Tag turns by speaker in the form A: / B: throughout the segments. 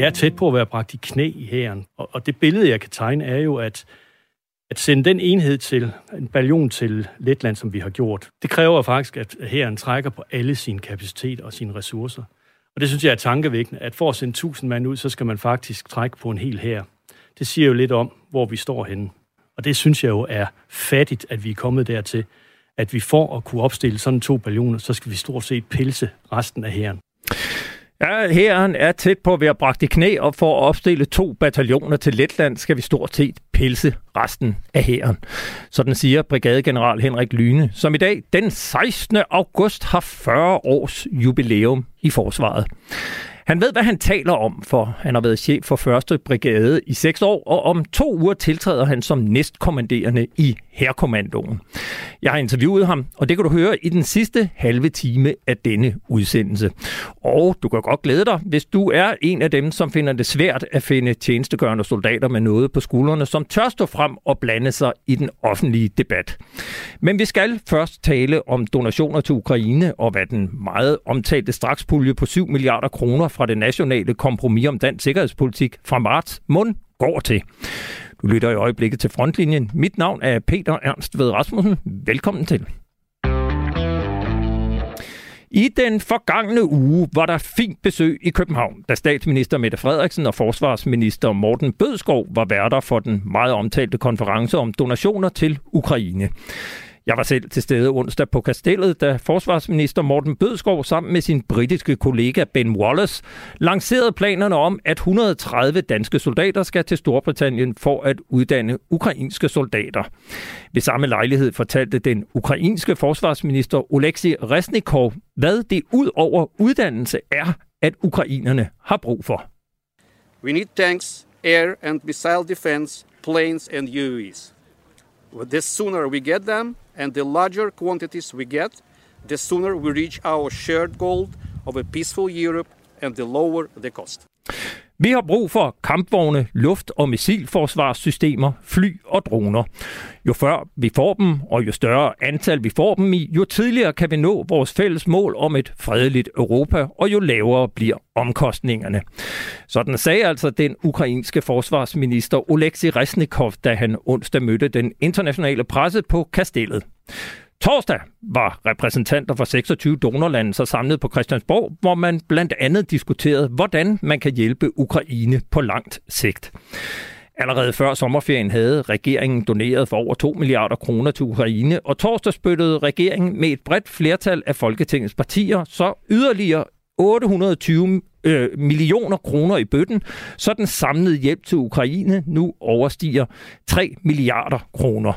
A: vi er tæt på at være bragt i knæ i hæren. Og, og det billede, jeg kan tegne, er jo, at at sende den enhed til, en ballon til Letland, som vi har gjort, det kræver faktisk, at hæren trækker på alle sine kapacitet og sine ressourcer. Og det synes jeg er tankevækkende, at for at sende 1000 mand ud, så skal man faktisk trække på en hel hær. Det siger jo lidt om, hvor vi står henne. Og det synes jeg jo er fattigt, at vi er kommet dertil, at vi får at kunne opstille sådan to ballioner, så skal vi stort set pilse resten af hæren.
B: Ja, herren er tæt på at være bragt i knæ, og for at opstille to bataljoner til Letland, skal vi stort set pilse resten af hæren. Sådan siger brigadegeneral Henrik Lyne, som i dag den 16. august har 40 års jubilæum i forsvaret. Han ved, hvad han taler om, for han har været chef for 1. brigade i 6 år, og om to uger tiltræder han som næstkommanderende i Herrekommandoen. Jeg har interviewet ham, og det kan du høre i den sidste halve time af denne udsendelse. Og du kan godt glæde dig, hvis du er en af dem, som finder det svært at finde tjenestegørende soldater med noget på skuldrene, som tør stå frem og blande sig i den offentlige debat. Men vi skal først tale om donationer til Ukraine og hvad den meget omtalte strakspulje på 7 milliarder kroner fra det nationale kompromis om dansk sikkerhedspolitik fra marts mund går til. Du lytter i øjeblikket til Frontlinjen. Mit navn er Peter Ernst Ved Rasmussen. Velkommen til. I den forgangne uge var der fint besøg i København, da statsminister Mette Frederiksen og forsvarsminister Morten Bødskov var værter for den meget omtalte konference om donationer til Ukraine. Jeg var selv til stede onsdag på Kastellet, da forsvarsminister Morten Bødskov sammen med sin britiske kollega Ben Wallace lancerede planerne om, at 130 danske soldater skal til Storbritannien for at uddanne ukrainske soldater. Ved samme lejlighed fortalte den ukrainske forsvarsminister Oleksiy Resnikov, hvad det ud over uddannelse er, at ukrainerne har brug for.
C: We need tanks, air and missile defense, planes and UAVs. The sooner we get them, and the larger quantities we get, the sooner we reach our shared goal of a peaceful Europe and the lower the cost.
B: Vi har brug for kampvogne, luft- og missilforsvarssystemer, fly og droner. Jo før vi får dem, og jo større antal vi får dem i, jo tidligere kan vi nå vores fælles mål om et fredeligt Europa, og jo lavere bliver omkostningerne. Sådan sagde altså den ukrainske forsvarsminister Oleksiy Resnikov, da han onsdag mødte den internationale presse på Kastellet. Torsdag var repræsentanter fra 26 donorlande så samlet på Christiansborg, hvor man blandt andet diskuterede, hvordan man kan hjælpe Ukraine på langt sigt. Allerede før sommerferien havde regeringen doneret for over 2 milliarder kroner til Ukraine, og torsdag spyttede regeringen med et bredt flertal af Folketingets partier så yderligere 820 øh, millioner kroner i bøtten, så den samlede hjælp til Ukraine nu overstiger 3 milliarder kroner.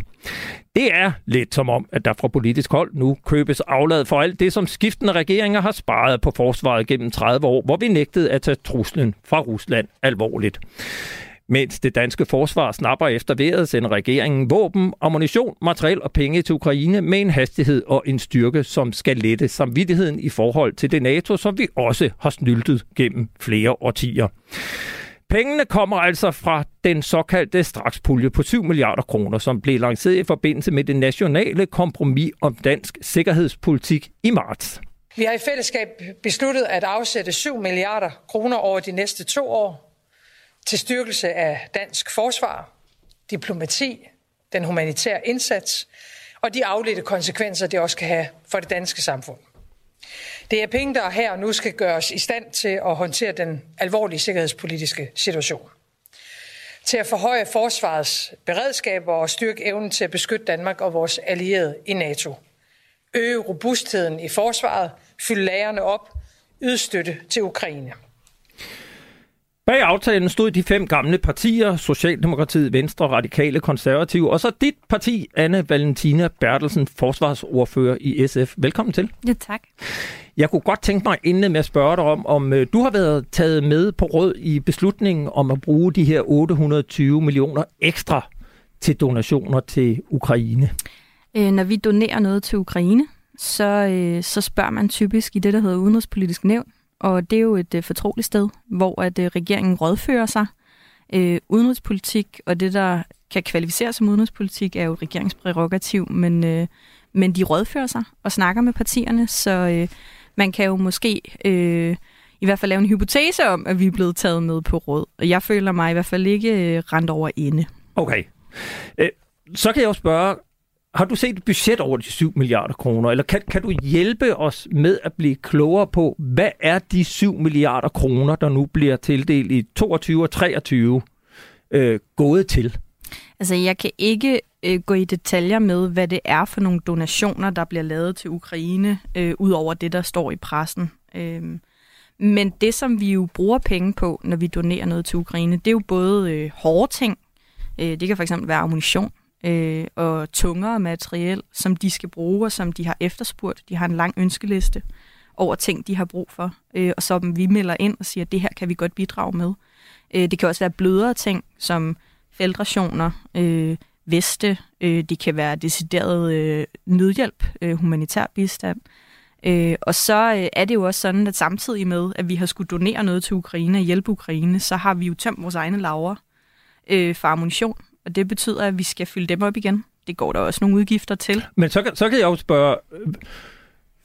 B: Det er lidt som om, at der fra politisk hold nu købes aflad for alt det, som skiftende regeringer har sparet på forsvaret gennem 30 år, hvor vi nægtede at tage truslen fra Rusland alvorligt. Mens det danske forsvar snapper efter vejret, sender regeringen våben, ammunition, materiel og penge til Ukraine med en hastighed og en styrke, som skal lette samvittigheden i forhold til det NATO, som vi også har snyltet gennem flere årtier. Pengene kommer altså fra den såkaldte strakspulje på 7 milliarder kroner, som blev lanceret i forbindelse med det nationale kompromis om dansk sikkerhedspolitik i marts.
D: Vi har i fællesskab besluttet at afsætte 7 milliarder kroner over de næste to år til styrkelse af dansk forsvar, diplomati, den humanitære indsats og de afledte konsekvenser, det også kan have for det danske samfund. Det er penge, der her og nu skal gøres i stand til at håndtere den alvorlige sikkerhedspolitiske situation. Til at forhøje forsvarets beredskaber og styrke evnen til at beskytte Danmark og vores allierede i NATO. Øge robustheden i forsvaret, fylde lagerne op, yde støtte til Ukraine.
B: Bag aftalen stod de fem gamle partier, Socialdemokratiet, Venstre, Radikale, Konservative, og så dit parti, Anne Valentina Bertelsen, forsvarsordfører i SF. Velkommen til.
E: Ja, tak.
B: Jeg kunne godt tænke mig inden med at spørge dig om, om øh, du har været taget med på råd i beslutningen om at bruge de her 820 millioner ekstra til donationer til Ukraine.
E: Øh, når vi donerer noget til Ukraine, så, øh, så spørger man typisk i det, der hedder Udenrigspolitisk Nævn, og det er jo et øh, fortroligt sted, hvor at øh, regeringen rådfører sig. Øh, udenrigspolitik og det, der kan kvalificeres som udenrigspolitik, er jo regeringsprærogativ, men, øh, men de rådfører sig og snakker med partierne, så øh, man kan jo måske øh, i hvert fald lave en hypotese om, at vi er blevet taget med på råd. Og jeg føler mig i hvert fald ikke øh, rent over ende.
B: Okay. Øh, så kan jeg jo spørge, har du set et budget over de 7 milliarder kroner, eller kan, kan du hjælpe os med at blive klogere på, hvad er de 7 milliarder kroner, der nu bliver tildelt i 22 og 23, øh, gået til?
E: Altså, jeg kan ikke øh, gå i detaljer med, hvad det er for nogle donationer, der bliver lavet til Ukraine, øh, ud over det, der står i pressen. Øh, men det, som vi jo bruger penge på, når vi donerer noget til Ukraine, det er jo både øh, hårde ting, øh, det kan for eksempel være ammunition, øh, og tungere materiel, som de skal bruge, og som de har efterspurgt. De har en lang ønskeliste over ting, de har brug for, øh, og som vi melder ind og siger, at det her kan vi godt bidrage med. Øh, det kan også være blødere ting, som feltrationer, øh, veste, øh, det kan være decideret øh, nødhjælp, øh, humanitær bistand. Øh, og så øh, er det jo også sådan, at samtidig med, at vi har skulle donere noget til Ukraine og hjælpe Ukraine, så har vi jo tømt vores egne laver øh, for ammunition og det betyder, at vi skal fylde dem op igen. Det går der også nogle udgifter til.
B: Men så, så kan jeg jo spørge,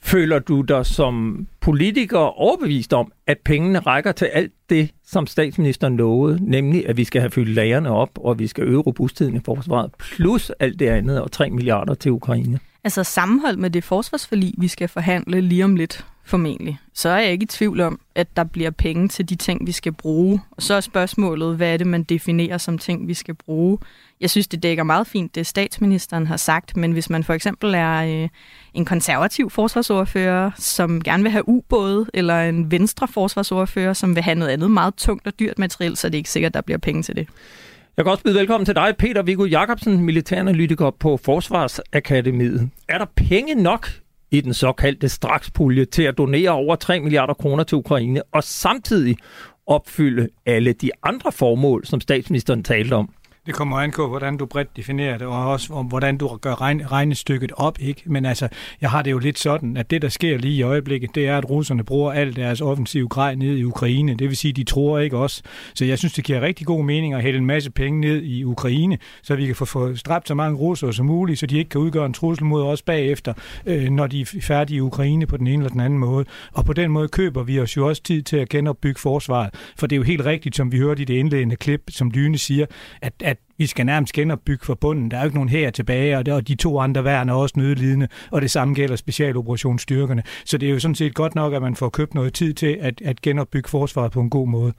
B: føler du dig som politiker overbevist om, at pengene rækker til alt det, som statsministeren lovede, nemlig at vi skal have fyldt lagerne op, og vi skal øge robustheden i forsvaret, plus alt det andet og 3 milliarder til Ukraine?
E: Altså sammenhold med det forsvarsforlig, vi skal forhandle lige om lidt, formentlig, så er jeg ikke i tvivl om, at der bliver penge til de ting, vi skal bruge. Og så er spørgsmålet, hvad er det, man definerer som ting, vi skal bruge? Jeg synes, det dækker meget fint, det statsministeren har sagt, men hvis man for eksempel er øh, en konservativ forsvarsordfører, som gerne vil have ubåde, eller en venstre forsvarsordfører, som vil have noget andet meget tungt og dyrt materiel, så er det ikke sikkert, at der bliver penge til det.
B: Jeg kan også byde velkommen til dig, Peter Viggo Jacobsen, militæranalytiker på Forsvarsakademiet. Er der penge nok i den såkaldte strakspulje til at donere over 3 milliarder kroner til Ukraine, og samtidig opfylde alle de andre formål, som statsministeren talte om?
F: Det kommer an på, hvordan du bredt definerer det, og også om, hvordan du gør regne, regnestykket op. ikke. Men altså, jeg har det jo lidt sådan, at det, der sker lige i øjeblikket, det er, at russerne bruger al deres offensive grej ned i Ukraine. Det vil sige, de tror ikke os. Så jeg synes, det giver rigtig god mening at hælde en masse penge ned i Ukraine, så vi kan få, få strabt så mange russere som muligt, så de ikke kan udgøre en trussel mod os bagefter, øh, når de er færdige i Ukraine på den ene eller den anden måde. Og på den måde køber vi os jo også tid til at genopbygge forsvaret. For det er jo helt rigtigt, som vi hørte i det indledende klip, som Lyne siger, at, at vi skal nærmest genopbygge for bunden. Der er jo ikke nogen her tilbage, og, og de to andre værn er også nødlidende, og det samme gælder specialoperationsstyrkerne. Så det er jo sådan set godt nok, at man får købt noget tid til at, at genopbygge forsvaret på en god måde.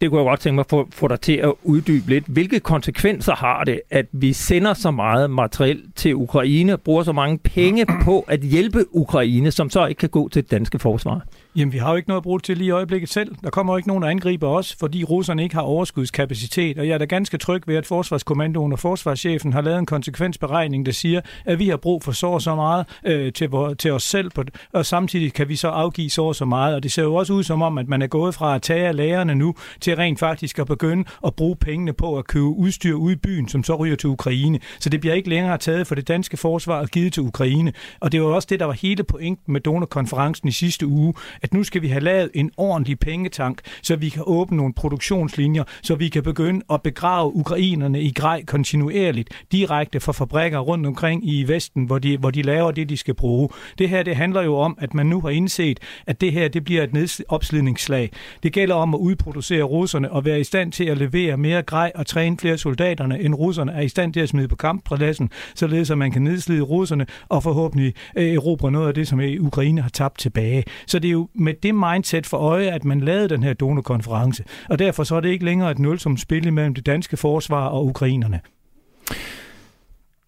B: Det kunne jeg godt tænke mig at få, få dig til at uddybe lidt. Hvilke konsekvenser har det, at vi sender så meget materiel til Ukraine, bruger så mange penge på at hjælpe Ukraine, som så ikke kan gå til det danske forsvar?
F: Jamen, vi har jo ikke noget at bruge til lige i øjeblikket selv. Der kommer jo ikke nogen, der angriber os, fordi russerne ikke har overskudskapacitet. Og jeg er da ganske tryg ved, at Forsvarskommandoen og Forsvarschefen har lavet en konsekvensberegning, der siger, at vi har brug for så og så meget øh, til, til os selv, på, og samtidig kan vi så afgive så og så meget. Og det ser jo også ud som om, at man er gået fra at tage af lærerne nu, til rent faktisk at begynde at bruge pengene på at købe udstyr ud i byen, som så ryger til Ukraine. Så det bliver ikke længere taget for det danske forsvar og givet til Ukraine. Og det var også det, der var hele pointen med donorkonferencen i sidste uge, at nu skal vi have lavet en ordentlig pengetank, så vi kan åbne nogle produktionslinjer, så vi kan begynde at begrave ukrainerne i grej kontinuerligt, direkte fra fabrikker rundt omkring i Vesten, hvor de, hvor de laver det, de skal bruge. Det her, det handler jo om, at man nu har indset, at det her, det bliver et opslidningsslag. Det gælder om at udproducere russerne og være i stand til at levere mere grej og træne flere soldaterne, end russerne er i stand til at smide på kamppladsen, således at man kan nedslide russerne og forhåbentlig øh, erobre noget af det, som øh, Ukraine har tabt tilbage. Så det er jo med det mindset for øje, at man lavede den her donorkonference. Og derfor så er det ikke længere et nul som spil mellem det danske forsvar og ukrainerne.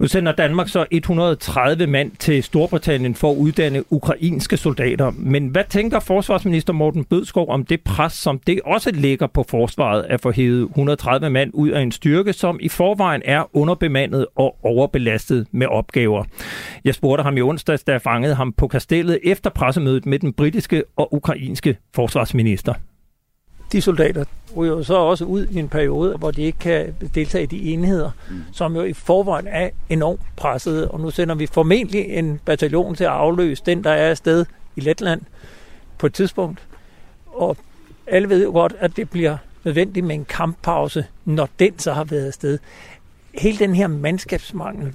B: Nu sender Danmark så 130 mand til Storbritannien for at uddanne ukrainske soldater. Men hvad tænker forsvarsminister Morten Bødskov om det pres, som det også ligger på forsvaret at få hævet 130 mand ud af en styrke, som i forvejen er underbemandet og overbelastet med opgaver? Jeg spurgte ham i onsdags, da jeg fangede ham på kastellet efter pressemødet med den britiske og ukrainske forsvarsminister
G: de soldater ryger jo så også ud i en periode, hvor de ikke kan deltage i de enheder, mm. som jo i forvejen er enormt presset. Og nu sender vi formentlig en bataljon til at afløse den, der er afsted i Letland på et tidspunkt. Og alle ved jo godt, at det bliver nødvendigt med en kamppause, når den så har været afsted. Hele den her mandskabsmangel,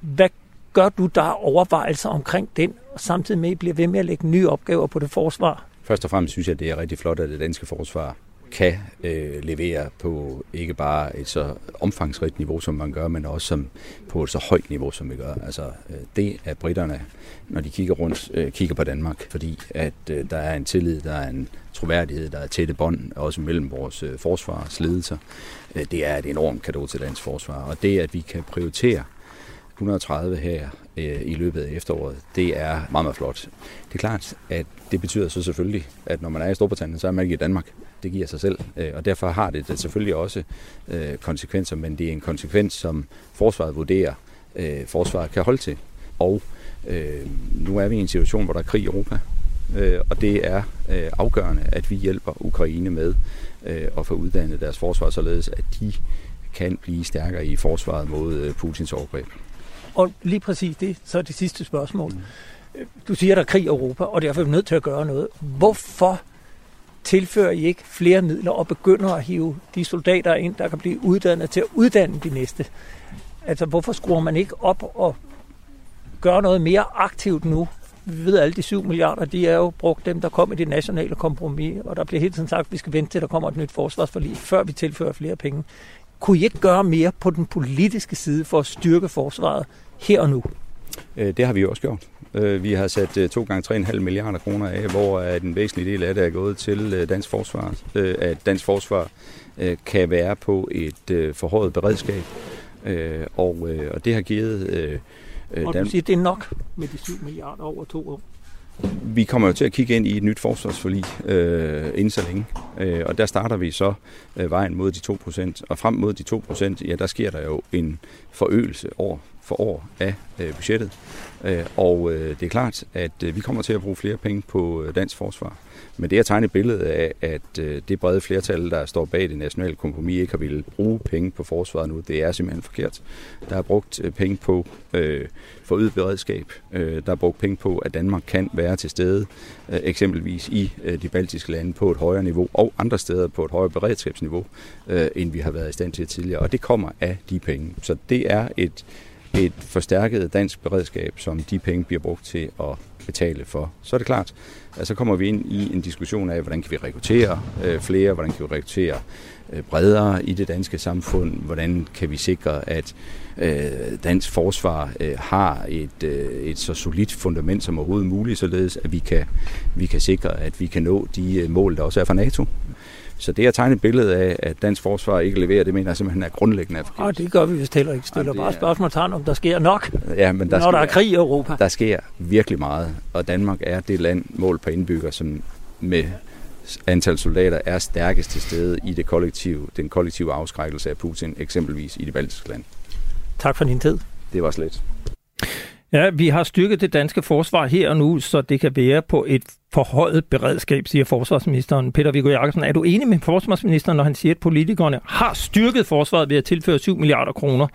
G: hvad gør du der overvejelser omkring den, og samtidig med, at I bliver ved med at lægge nye opgaver på det forsvar,
H: Først og fremmest synes jeg, det er rigtig flot, at det danske forsvar kan øh, levere på ikke bare et så omfangsrigt niveau, som man gør, men også som, på et så højt niveau, som vi gør. Altså øh, det, at britterne, når de kigger rundt, øh, kigger på Danmark, fordi at øh, der er en tillid, der er en troværdighed, der er tætte bånd, også mellem vores øh, forsvarsledelser, øh, det er et enormt kado til dansk forsvar. Og det, at vi kan prioritere 130 her øh, i løbet af efteråret, det er meget, meget flot. Det er klart, at det betyder så selvfølgelig, at når man er i Storbritannien, så er man ikke i Danmark. Det giver sig selv, øh, og derfor har det, det selvfølgelig også øh, konsekvenser, men det er en konsekvens, som forsvaret vurderer, øh, forsvaret kan holde til. Og øh, nu er vi i en situation, hvor der er krig i Europa, øh, og det er øh, afgørende, at vi hjælper Ukraine med øh, at få uddannet deres forsvar, således at de kan blive stærkere i forsvaret mod øh, Putins overgreb.
G: Og lige præcis det, så er det sidste spørgsmål. Mm. Du siger, der er krig i Europa, og derfor er vi nødt til at gøre noget. Hvorfor tilfører I ikke flere midler og begynder at hive de soldater ind, der kan blive uddannet til at uddanne de næste? Altså, hvorfor skruer man ikke op og gør noget mere aktivt nu? Vi ved, at alle de 7 milliarder, de er jo brugt dem, der kom i det nationale kompromis, og der bliver helt tiden sagt, at vi skal vente til, der kommer et nyt forsvarsforlig, før vi tilfører flere penge. Kunne I ikke gøre mere på den politiske side for at styrke forsvaret her og nu?
H: Øh, det har vi også gjort. Øh, vi har sat 2 gange 3,5 milliarder kroner af, hvor en væsentlig del af det er gået til øh, dansk forsvar. At dansk forsvar kan være på et forhøjet beredskab. Og, og det har givet...
G: Og du siger, det er nok med de 7 milliarder over to år?
H: Vi kommer jo til at kigge ind i et nyt forsvarsforlig øh, inden så længe, øh, og der starter vi så øh, vejen mod de 2%, og frem mod de 2%, ja, der sker der jo en forøgelse år for år af øh, budgettet, øh, og øh, det er klart, at øh, vi kommer til at bruge flere penge på øh, dansk forsvar. Men det at tegne et billede af, at øh, det brede flertal, der står bag det nationale kompromis, ikke har ville bruge penge på forsvaret nu, det er simpelthen forkert. Der er brugt øh, penge på øh, forøget beredskab. Øh, der er brugt penge på, at Danmark kan være til stede, øh, eksempelvis i øh, de baltiske lande på et højere niveau, og andre steder på et højere beredskabsniveau, øh, end vi har været i stand til tidligere. Og det kommer af de penge. Så det er et, et forstærket dansk beredskab, som de penge bliver brugt til at betale for. Så er det klart, at så kommer vi ind i en diskussion af, hvordan kan vi rekruttere øh, flere, hvordan kan vi rekruttere øh, bredere i det danske samfund, hvordan kan vi sikre, at øh, dansk forsvar øh, har et, øh, et så solidt fundament som overhovedet muligt, således at vi kan, vi kan sikre, at vi kan nå de øh, mål, der også er fra NATO. Så det at tegne et billede af, at dansk forsvar ikke leverer, det mener jeg simpelthen er grundlæggende
G: forkert. Og det gør vi vist heller ikke. Stiller bare spørgsmål om der sker nok,
H: ja, men der
G: når
H: sker,
G: der er krig i Europa.
H: Der sker virkelig meget, og Danmark er det land mål på indbygger, som med antal soldater er stærkest til stede i det kollektive, den kollektive afskrækkelse af Putin, eksempelvis i de baltiske lande.
G: Tak for din tid.
H: Det var slet.
B: Ja, vi har styrket det danske forsvar her og nu, så det kan være på et forhøjet beredskab, siger forsvarsministeren. Peter Viggo Jacobsen, er du enig med forsvarsministeren, når han siger, at politikerne har styrket forsvaret ved at tilføre 7 milliarder kroner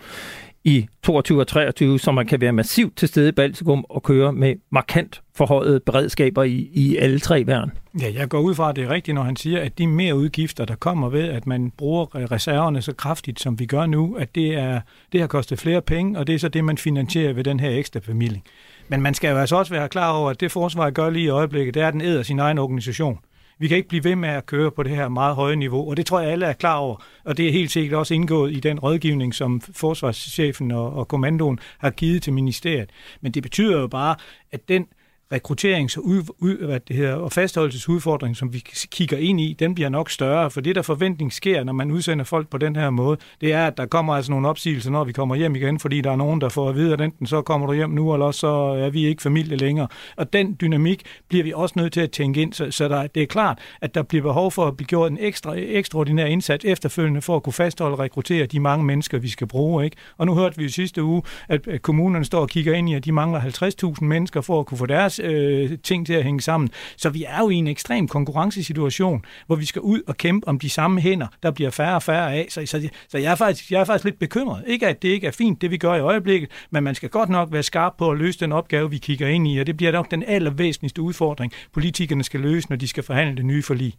B: i 22 og 23, så man kan være massivt til stede i Baltikum og køre med markant forhøjet beredskaber i, i alle tre værn.
F: Ja, jeg går ud fra, at det er rigtigt, når han siger, at de mere udgifter, der kommer ved, at man bruger øh, reserverne så kraftigt, som vi gør nu, at det, er, det har kostet flere penge, og det er så det, man finansierer ved den her ekstra familie. Men man skal jo altså også være klar over, at det forsvar, gør lige i øjeblikket, det er, at den æder sin egen organisation. Vi kan ikke blive ved med at køre på det her meget høje niveau, og det tror jeg alle er klar over. Og det er helt sikkert også indgået i den rådgivning, som forsvarschefen og, og kommandoen har givet til ministeriet. Men det betyder jo bare, at den rekrutterings- og, ud, ud, hvad det hedder, og fastholdelsesudfordring, som vi kigger ind i, den bliver nok større, for det der forventning sker, når man udsender folk på den her måde, det er, at der kommer altså nogle opsigelser, når vi kommer hjem igen, fordi der er nogen, der får at vide, at enten så kommer du hjem nu, eller så er vi ikke familie længere. Og den dynamik bliver vi også nødt til at tænke ind, så, så der, det er klart, at der bliver behov for at blive gjort en ekstra, ekstraordinær indsats efterfølgende for at kunne fastholde og rekruttere de mange mennesker, vi skal bruge. Ikke? Og nu hørte vi jo sidste uge, at, at kommunerne står og kigger ind i, at de mangler 50.000 mennesker for at kunne få deres øh, ting til at hænge sammen. Så vi er jo i en ekstrem konkurrencesituation, hvor vi skal ud og kæmpe om de samme hænder, der bliver færre og færre af. Så, så, så jeg, er faktisk, jeg er faktisk lidt bekymret. Ikke at det ikke er fint, det vi gør i øjeblikket, men man skal godt nok være skarp på at løse den opgave, vi kigger ind i, og det bliver nok den allervæsentligste udfordring, politikerne skal løse, når de skal forhandle det nye forlig.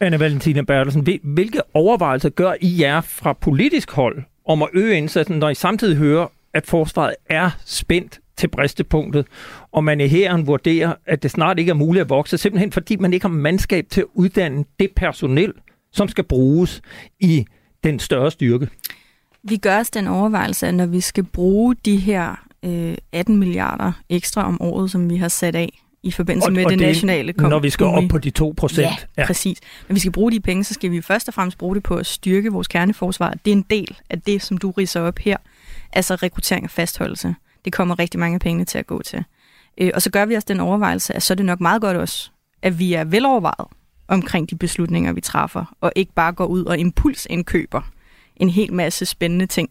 B: Anne Valentina Bertelsen, hvilke overvejelser gør I jer fra politisk hold om at øge indsatsen, når I samtidig hører, at forsvaret er spændt til bristepunktet, og man i hæren vurderer, at det snart ikke er muligt at vokse, simpelthen fordi man ikke har mandskab til at uddanne det personel, som skal bruges i den større styrke?
E: Vi gør os den overvejelse, at når vi skal bruge de her øh, 18 milliarder ekstra om året, som vi har sat af i forbindelse
B: Og-
E: med
B: og
E: det,
B: det
E: nationale kom-
B: Når vi skal op på de 2 procent.
E: Ja, ja, præcis. Men vi skal bruge de penge, så skal vi først og fremmest bruge det på at styrke vores kerneforsvar. Det er en del af det, som du riser op her. Altså rekruttering og fastholdelse. Det kommer rigtig mange penge til at gå til. Øh, og så gør vi os den overvejelse, at så er det nok meget godt også, at vi er velovervejet omkring de beslutninger, vi træffer, og ikke bare går ud og impulsindkøber en hel masse spændende ting,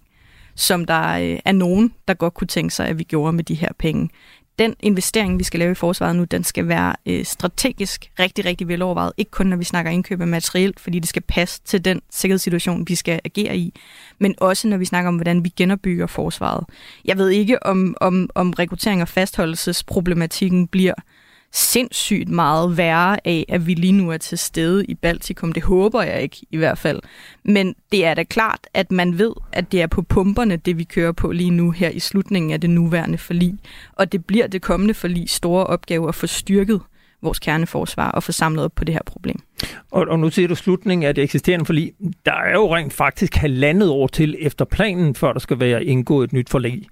E: som der øh, er nogen, der godt kunne tænke sig, at vi gjorde med de her penge. Den investering, vi skal lave i forsvaret nu, den skal være øh, strategisk rigtig, rigtig velovervejet. Ikke kun, når vi snakker indkøb af materiel, fordi det skal passe til den sikkerhedssituation, vi skal agere i, men også når vi snakker om, hvordan vi genopbygger forsvaret. Jeg ved ikke, om, om, om rekruttering og fastholdelsesproblematikken bliver sindssygt meget værre af, at vi lige nu er til stede i Baltikum. Det håber jeg ikke i hvert fald. Men det er da klart, at man ved, at det er på pumperne, det vi kører på lige nu her i slutningen af det nuværende forlig. Og det bliver det kommende forlig store opgave at få styrket vores kerneforsvar og få samlet op på det her problem.
B: Og, og nu siger du slutningen af det eksisterende forlig. Der er jo rent faktisk halvandet år til efter planen, før der skal være indgået et nyt forlig.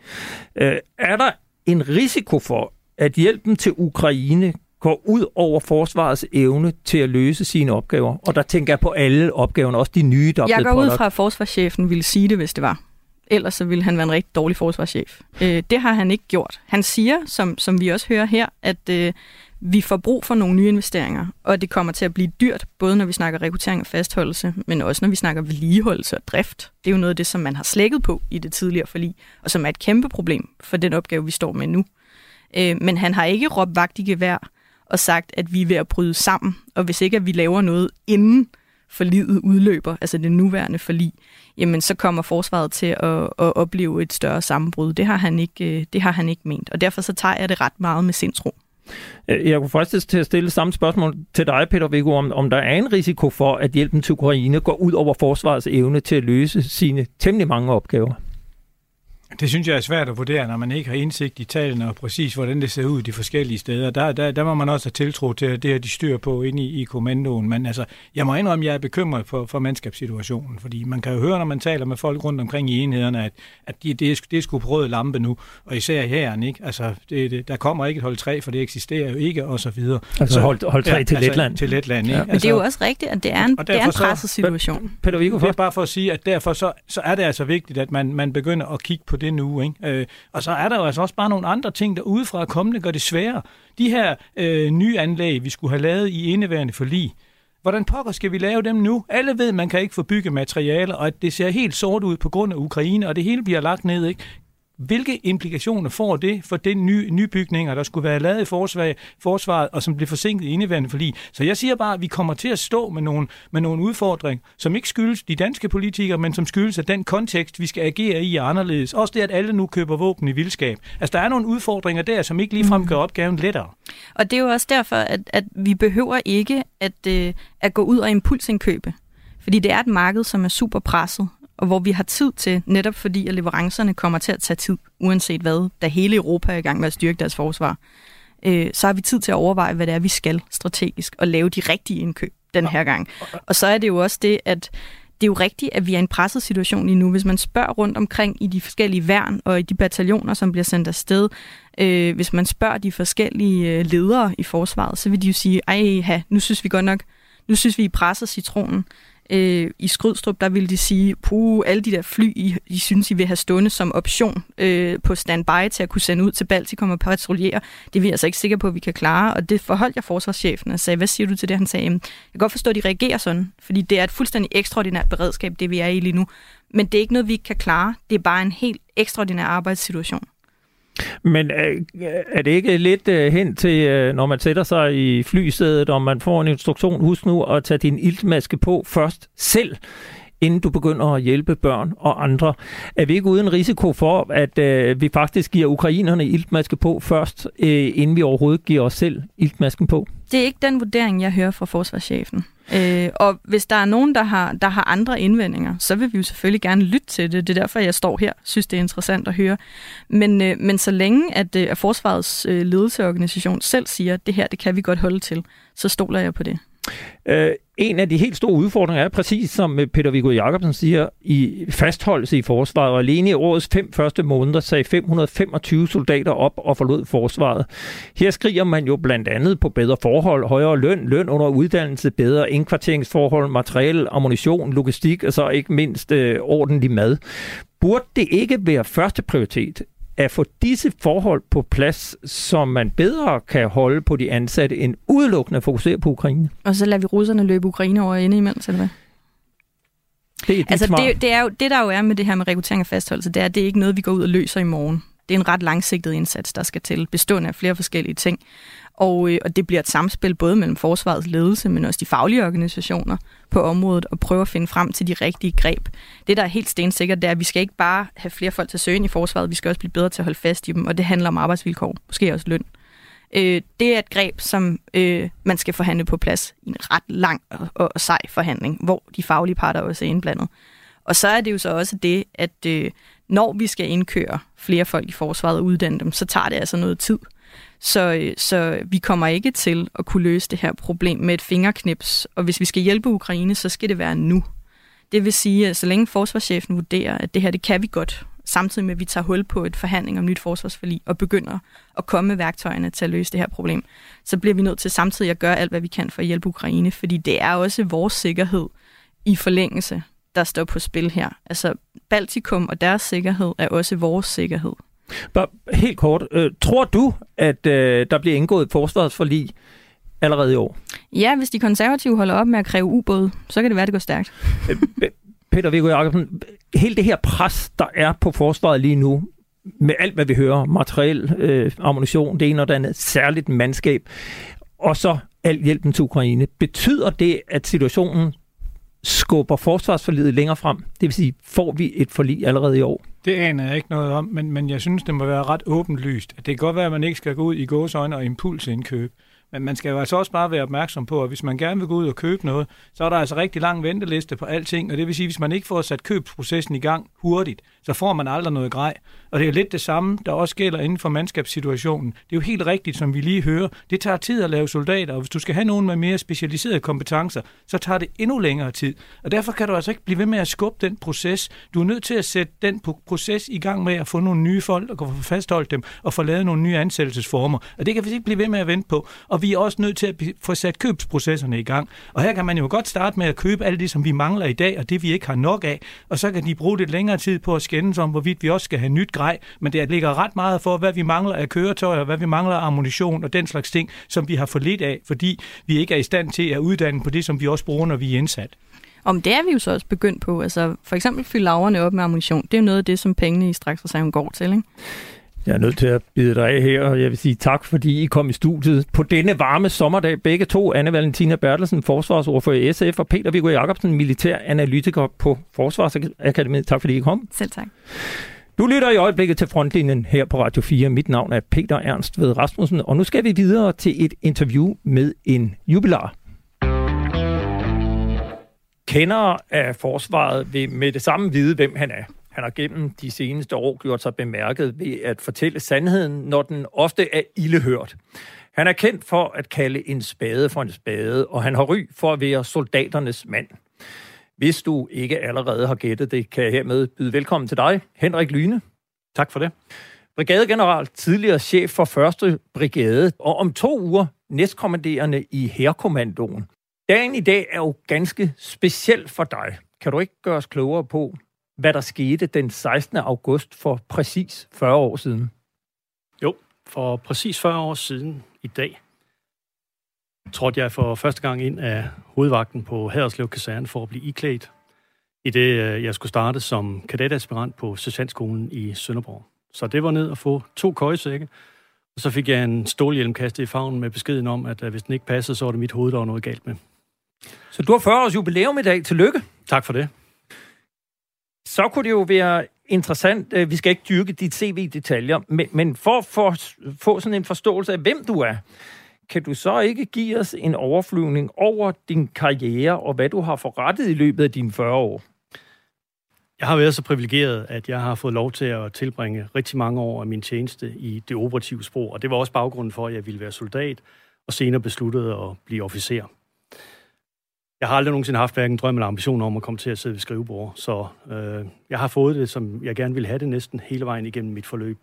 B: Øh, er der en risiko for, at hjælpen til Ukraine går ud over forsvarets evne til at løse sine opgaver? Og der tænker jeg på alle opgaverne, også de nye, der er
E: Jeg går ud
B: pålagt.
E: fra, at forsvarschefen ville sige det, hvis det var. Ellers så ville han være en rigtig dårlig forsvarschef. Øh, det har han ikke gjort. Han siger, som, som vi også hører her, at øh, vi får brug for nogle nye investeringer, og det kommer til at blive dyrt, både når vi snakker rekruttering og fastholdelse, men også når vi snakker vedligeholdelse og drift. Det er jo noget af det, som man har slækket på i det tidligere forlig, og som er et kæmpe problem for den opgave, vi står med nu. Øh, men han har ikke råbt vagt i gevær og sagt, at vi er ved at bryde sammen, og hvis ikke at vi laver noget inden forliget udløber, altså det nuværende forlig, jamen så kommer forsvaret til at, at opleve et større sammenbrud. Det har, han ikke, øh, det har han ikke ment, og derfor så tager jeg det ret meget med sindsro.
B: Øh, jeg kunne fristes til at stille samme spørgsmål til dig, Peter Viggo, om, om der er en risiko for, at hjælpen til Ukraine går ud over forsvarets evne til at løse sine temmelig mange opgaver.
F: Det synes jeg er svært at vurdere, når man ikke har indsigt i tallene og præcis, hvordan det ser ud de forskellige steder. Der, der, der må man også have tiltro til, at det her de styr på inde i, i kommandoen. Men altså, jeg må indrømme, at jeg er bekymret for, for mandskabssituationen, fordi man kan jo høre, når man taler med folk rundt omkring i enhederne, at, at de, det, er, det er sgu på rød lampe nu, og især her, ikke? Altså, det, det, der kommer ikke et hold 3, for det eksisterer jo ikke, og så videre.
B: Altså hold, hold 3 ja, til
F: altså,
B: Letland.
F: Til Letland, ikke?
B: Ja.
E: Men det er jo også rigtigt, at det er en,
F: og
E: det er en presset situation.
B: Peter Viggo
F: det er bare for at sige, at derfor så, så er det altså vigtigt, at man, man begynder at kigge på det nu. Ikke? Øh, og så er der jo altså også bare nogle andre ting, der udefra kommende gør det sværere. De her øh, nye anlæg, vi skulle have lavet i indeværende forlig, hvordan pokker skal vi lave dem nu? Alle ved, at man kan ikke få bygget materialer, og at det ser helt sort ud på grund af Ukraine, og det hele bliver lagt ned. Ikke? Hvilke implikationer får det for den nye nybygninger, der skulle være lavet i forsvaret, forsvaret og som blev forsinket i indeværende forlig? Så jeg siger bare, at vi kommer til at stå med nogle, med nogle udfordringer, som ikke skyldes de danske politikere, men som skyldes, at den kontekst, vi skal agere i, er anderledes. Også det, at alle nu køber våben i vildskab. Altså, der er nogle udfordringer der, som ikke ligefrem gør opgaven lettere.
E: Og det er jo også derfor, at, at vi behøver ikke at, øh, at gå ud og impulsindkøbe. Fordi det er et marked, som er super presset, og hvor vi har tid til, netop fordi at leverancerne kommer til at tage tid, uanset hvad, da hele Europa er i gang med at styrke deres forsvar, øh, så har vi tid til at overveje, hvad det er, vi skal strategisk, og lave de rigtige indkøb den her gang. Og så er det jo også det, at det er jo rigtigt, at vi er i en presset situation lige nu. Hvis man spørger rundt omkring i de forskellige værn og i de bataljoner, som bliver sendt afsted, øh, hvis man spørger de forskellige øh, ledere i forsvaret, så vil de jo sige, ej, ha, nu synes vi godt nok, nu synes vi, I presser citronen. Øh, I Skrydstrup, der ville de sige, puh, alle de der fly, I, I synes, I vil have stående som option øh, på standby til at kunne sende ud til Baltikum og patruljere. Det er vi altså ikke sikre på, at vi kan klare. Og det forholdt jeg forsvarschefen og sagde, hvad siger du til det? Han sagde, jeg kan godt forstå, at de reagerer sådan, fordi det er et fuldstændig ekstraordinært beredskab, det vi er i lige nu. Men det er ikke noget, vi ikke kan klare. Det er bare en helt ekstraordinær arbejdssituation.
B: Men øh, øh, er det ikke lidt øh, hen til, øh, når man sætter sig i flysædet, og man får en instruktion, husk nu at tage din iltmaske på først selv, inden du begynder at hjælpe børn og andre. Er vi ikke uden risiko for, at øh, vi faktisk giver ukrainerne iltmaske på først, øh, inden vi overhovedet giver os selv iltmasken på?
E: Det er ikke den vurdering, jeg hører fra forsvarschefen. Øh, og hvis der er nogen, der har, der har andre indvendinger, så vil vi jo selvfølgelig gerne lytte til det. Det er derfor, jeg står her synes, det er interessant at høre. Men, øh, men så længe, at, øh, at Forsvarets øh, ledelseorganisation selv siger, at det her, det kan vi godt holde til, så stoler jeg på det.
B: Øh, en af de helt store udfordringer er præcis som øh, Peter Viggo Jacobsen siger, i fastholdelse i forsvaret. Og alene i årets fem første måneder sagde 525 soldater op og forlod forsvaret. Her skriger man jo blandt andet på bedre forhold, højere løn, løn under uddannelse, bedre indkvarteringsforhold, materiel, ammunition, logistik og så ikke mindst øh, ordentlig mad. Burde det ikke være første prioritet at få disse forhold på plads, som man bedre kan holde på de ansatte, end udelukkende at fokusere på Ukraine.
E: Og så lader vi russerne løbe Ukraine over ende imens, eller hvad?
B: Det er
E: altså, det, det, er jo, det, der jo er med det her med rekruttering og fastholdelse, det er, at det er ikke noget, vi går ud og løser i morgen. Det er en ret langsigtet indsats, der skal til, bestående af flere forskellige ting. Og, øh, og det bliver et samspil både mellem forsvarets ledelse, men også de faglige organisationer på området, og prøve at finde frem til de rigtige greb. Det, der er helt stensikkert, det er, at vi skal ikke bare have flere folk til søgen i forsvaret, vi skal også blive bedre til at holde fast i dem, og det handler om arbejdsvilkår, måske også løn. Øh, det er et greb, som øh, man skal forhandle på plads i en ret lang og, og, og sej forhandling, hvor de faglige parter også er indblandet. Og så er det jo så også det, at øh, når vi skal indkøre flere folk i forsvaret og uddanne dem, så tager det altså noget tid. Så, øh, så vi kommer ikke til at kunne løse det her problem med et fingerknips. Og hvis vi skal hjælpe Ukraine, så skal det være nu. Det vil sige, at så længe forsvarschefen vurderer, at det her, det kan vi godt, samtidig med, at vi tager hul på et forhandling om nyt forsvarsforlig og begynder at komme med værktøjerne til at løse det her problem, så bliver vi nødt til samtidig at gøre alt, hvad vi kan for at hjælpe Ukraine, fordi det er også vores sikkerhed i forlængelse, der står på spil her. Altså Baltikum og deres sikkerhed er også vores sikkerhed.
B: Bare helt kort. Øh, tror du, at øh, der bliver indgået et forsvarsforlig allerede i år?
E: Ja, hvis de konservative holder op med at kræve ubåde, så kan det være, det går stærkt.
B: Øh, Peter Viggo Jacobsen, hele det her pres, der er på forsvaret lige nu, med alt, hvad vi hører, materiel, øh, ammunition, det ene og det andet, særligt mandskab, og så al hjælpen til Ukraine. Betyder det, at situationen skubber forsvarsforliget længere frem? Det vil sige, får vi et forlig allerede i år?
F: Det aner jeg ikke noget om, men, men jeg synes, det må være ret åbenlyst. Det kan godt være, at man ikke skal gå ud i gåsøjne og impulsindkøb. Men man skal jo altså også bare være opmærksom på, at hvis man gerne vil gå ud og købe noget, så er der altså rigtig lang venteliste på alting, og det vil sige, at hvis man ikke får sat købsprocessen i gang hurtigt, så får man aldrig noget grej. Og det er lidt det samme, der også gælder inden for mandskabssituationen. Det er jo helt rigtigt, som vi lige hører. Det tager tid at lave soldater, og hvis du skal have nogen med mere specialiserede kompetencer, så tager det endnu længere tid. Og derfor kan du altså ikke blive ved med at skubbe den proces. Du er nødt til at sætte den proces i gang med at få nogle nye folk, og få fastholdt dem, og få lavet nogle nye ansættelsesformer. Og det kan vi ikke blive ved med at vente på. Og vi er også nødt til at få sat købsprocesserne i gang. Og her kan man jo godt starte med at købe alt det, som vi mangler i dag, og det vi ikke har nok af, og så kan de bruge lidt længere tid på at skændes om, hvorvidt vi også skal have nyt grej, men det ligger ret meget for, hvad vi mangler af køretøjer, hvad vi mangler af ammunition og den slags ting, som vi har for lidt af, fordi vi ikke er i stand til at uddanne på det, som vi også bruger, når vi er indsat.
E: Om det er vi jo så også begyndt på. Altså, for eksempel fylde laverne op med ammunition. Det er jo noget af det, som pengene i straksreserven går til, ikke?
B: Jeg er nødt til at bide dig af her, og jeg vil sige tak, fordi I kom i studiet på denne varme sommerdag. Begge to, Anne Valentina Bertelsen, forsvarsordfører i SF, og Peter Viggo Jacobsen, militær analytiker på Forsvarsakademiet. Tak fordi I kom.
E: Selv tak.
B: Du lytter i øjeblikket til Frontlinjen her på Radio 4. Mit navn er Peter Ernst ved Rasmussen, og nu skal vi videre til et interview med en jubilar. Kender af forsvaret vil med det samme vide, hvem han er. Han har gennem de seneste år gjort sig bemærket ved at fortælle sandheden, når den ofte er ildehørt. Han er kendt for at kalde en spade for en spade, og han har ry for at være soldaternes mand. Hvis du ikke allerede har gættet det, kan jeg hermed byde velkommen til dig, Henrik Lyne.
A: Tak for det.
B: Brigadegeneral, tidligere chef for 1. brigade, og om to uger næstkommanderende i Herkommandoen. Dagen i dag er jo ganske speciel for dig. Kan du ikke gøre os klogere på, hvad der skete den 16. august for præcis 40 år siden?
A: Jo, for præcis 40 år siden i dag trådte jeg for første gang ind af hovedvagten på Haderslev Kaserne for at blive iklædt, i det øh, jeg skulle starte som kadetaspirant på sergeantskolen i Sønderborg. Så det var ned at få to køjesække, og så fik jeg en stålhjelm kastet i favnen med beskeden om, at øh, hvis den ikke passede, så var det mit hoved, der var noget galt med.
B: Så du har 40 års jubilæum i dag. Tillykke.
A: Tak for det
B: så kunne det jo være interessant, øh, vi skal ikke dyrke dit CV-detaljer, men, men for at for, få sådan en forståelse af, hvem du er, kan du så ikke give os en overflyvning over din karriere og hvad du har forrettet i løbet af dine 40 år?
A: Jeg har været så privilegeret, at jeg har fået lov til at tilbringe rigtig mange år af min tjeneste i det operative spor, og det var også baggrunden for, at jeg ville være soldat, og senere besluttede at blive officer. Jeg har aldrig nogensinde haft hverken drøm eller ambition om at komme til at sidde ved skrivebord, så øh, jeg har fået det, som jeg gerne ville have det næsten hele vejen igennem mit forløb.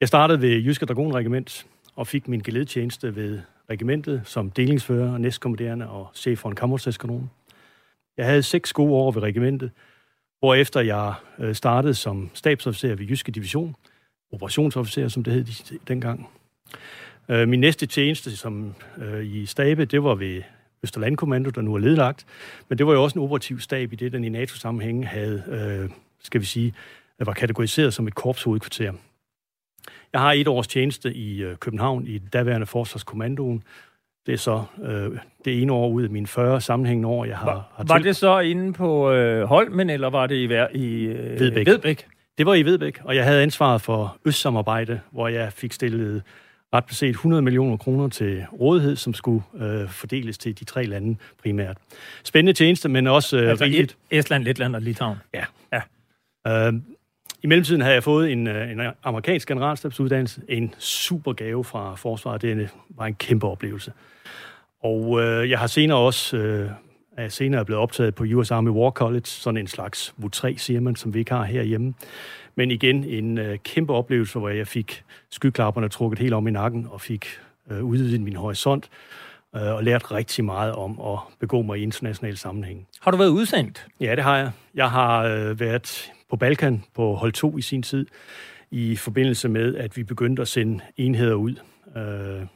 A: Jeg startede ved Jyske Dragonregiment og fik min geledtjeneste ved regimentet som delingsfører, næstkommanderende og chef for en kammerseskadron. Jeg havde seks gode år ved regimentet, efter jeg øh, startede som stabsofficer ved Jyske Division, operationsofficer, som det hed dengang. Øh, min næste tjeneste som øh, i stabe, det var ved Østerlandkommando, der nu er ledlagt. Men det var jo også en operativ stab i det, den i NATO-sammenhænge havde, øh, skal vi sige, var kategoriseret som et korpshovedkvarter. Jeg har et års tjeneste i øh, København i daværende forsvarskommandoen. Det er så øh, det ene år ud af mine 40 sammenhængende år, jeg har,
B: var,
A: har
B: Var det så inde på øh, Holmen, eller var det i, i øh,
A: Vedbæk.
B: Vedbæk?
A: Det var i Vedbæk, og jeg havde ansvaret for østsamarbejde, hvor jeg fik stillet ret beset 100 millioner kroner til rådighed, som skulle øh, fordeles til de tre lande primært. Spændende tjeneste, men også øh,
B: altså
A: rigeligt.
B: Estland, Letland og Litauen.
A: Ja. ja. Øh, I mellemtiden havde jeg fået en, øh, en amerikansk generalstabsuddannelse, en super gave fra forsvaret. Det var en kæmpe oplevelse. Og øh, jeg har senere også øh, er senere blevet optaget på US Army War College, sådan en slags VU3, siger man, som vi ikke har herhjemme. Men igen en øh, kæmpe oplevelse, hvor jeg fik skyklapperne trukket helt om i nakken og fik øh, udvidet min horisont øh, og lært rigtig meget om at begå mig i internationale sammenhæng.
B: Har du været udsendt?
A: Ja, det har jeg. Jeg har øh, været på Balkan på hold 2 i sin tid, i forbindelse med, at vi begyndte at sende enheder ud.
B: Øh,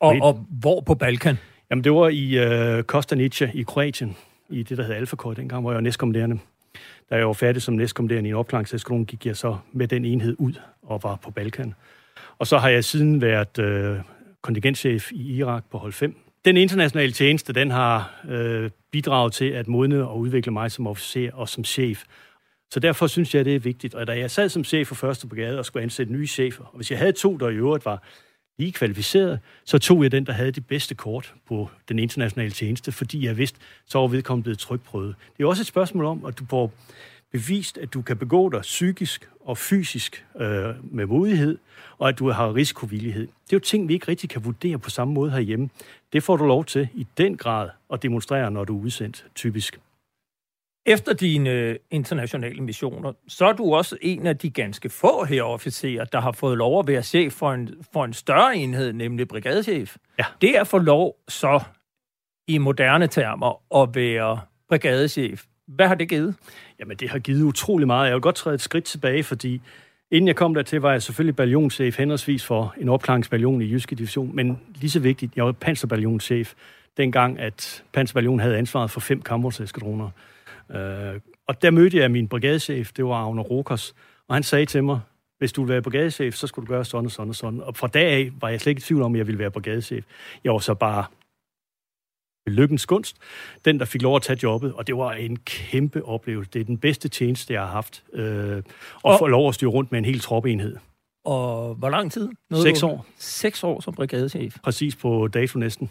B: og, og hvor på Balkan?
A: Jamen, det var i øh, Kostanica i Kroatien, i det, der hed Alfa dengang, hvor jeg var næstkommanderende. Da jeg var færdig som næstkommanderende i en opklaringseskadron, gik jeg så med den enhed ud og var på Balkan. Og så har jeg siden været øh, kontingentchef i Irak på hold 5. Den internationale tjeneste, den har øh, bidraget til at modne og udvikle mig som officer og som chef. Så derfor synes jeg, det er vigtigt. Og da jeg sad som chef for første brigade og skulle ansætte nye chefer, og hvis jeg havde to, der i øvrigt var lige kvalificeret, så tog jeg den, der havde det bedste kort på den internationale tjeneste, fordi jeg vidste, så var vedkommende blevet trykprøvet. Det er også et spørgsmål om, at du får bevist, at du kan begå dig psykisk og fysisk øh, med modighed, og at du har risikovillighed. Det er jo ting, vi ikke rigtig kan vurdere på samme måde herhjemme. Det får du lov til i den grad at demonstrere, når du er udsendt, typisk.
B: Efter dine internationale missioner, så er du også en af de ganske få herofficerer, der har fået lov at være chef for en, for en større enhed, nemlig brigadechef.
A: Ja.
B: Det er få lov så i moderne termer at være brigadechef. Hvad har det givet?
A: Jamen, det har givet utrolig meget. Jeg vil godt træde et skridt tilbage, fordi inden jeg kom dertil, var jeg selvfølgelig ballonchef henholdsvis for en opklaringsballion i Jyske Division, men lige så vigtigt, jeg var panserballonchef dengang, at panserballon havde ansvaret for fem kampvognseskadroner. Øh, og der mødte jeg min brigadechef, det var Agner Rokers, og han sagde til mig, hvis du vil være brigadechef, så skulle du gøre sådan og sådan og sådan. Og fra dag af var jeg slet ikke i tvivl om, at jeg ville være brigadechef. Jeg var så bare lykkens gunst, den, der fik lov at tage jobbet, og det var en kæmpe oplevelse. Det er den bedste tjeneste, jeg har haft, øh, at og, få lov at styre rundt med en hel troppeenhed.
B: Og hvor lang tid?
A: Noget Seks år.
B: Seks år som brigadechef?
A: Præcis på dato næsten.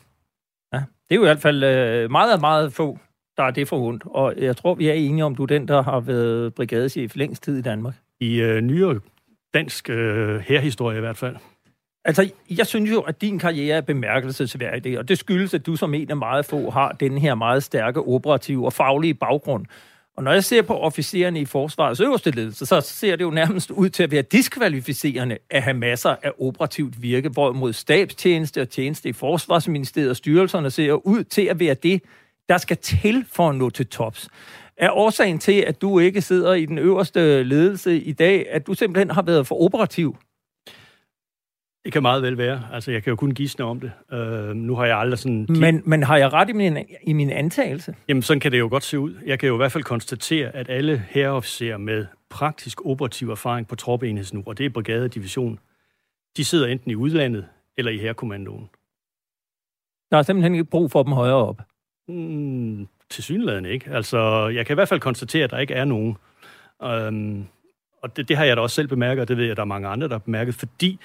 B: Ja, det er jo i hvert fald øh, meget, meget få der er det for ondt. Og jeg tror, vi er enige om, du er den, der har været brigadechef længst tid i Danmark.
A: I øh, nyere dansk øh, herhistorie i hvert fald.
B: Altså, jeg synes jo, at din karriere er bemærkelsesværdig, og det skyldes, at du som en af meget få har den her meget stærke operative og faglige baggrund. Og når jeg ser på officererne i forsvarets øverste ledelse, så ser det jo nærmest ud til at være diskvalificerende at have masser af operativt virke, hvorimod stabstjeneste og tjeneste i forsvarsministeriet og styrelserne ser ud til at være det, der skal til for at nå til tops. Er årsagen til, at du ikke sidder i den øverste ledelse i dag, at du simpelthen har været for operativ?
A: Det kan meget vel være. Altså, jeg kan jo kun gisne om det. Uh, nu har jeg aldrig sådan...
B: Men, men har jeg ret i min, i min antagelse?
A: Jamen, sådan kan det jo godt se ud. Jeg kan jo i hvert fald konstatere, at alle herreofficerer med praktisk operativ erfaring på troppeenheds nu, og det er brigadedivision, de sidder enten i udlandet eller i herrekommandoen.
B: Der er simpelthen ikke brug for dem højere op.
A: Mm, til synligheden ikke. Altså, jeg kan i hvert fald konstatere, at der ikke er nogen. Øhm, og det, det har jeg da også selv bemærket, og det ved jeg, at der er mange andre, der har bemærket, fordi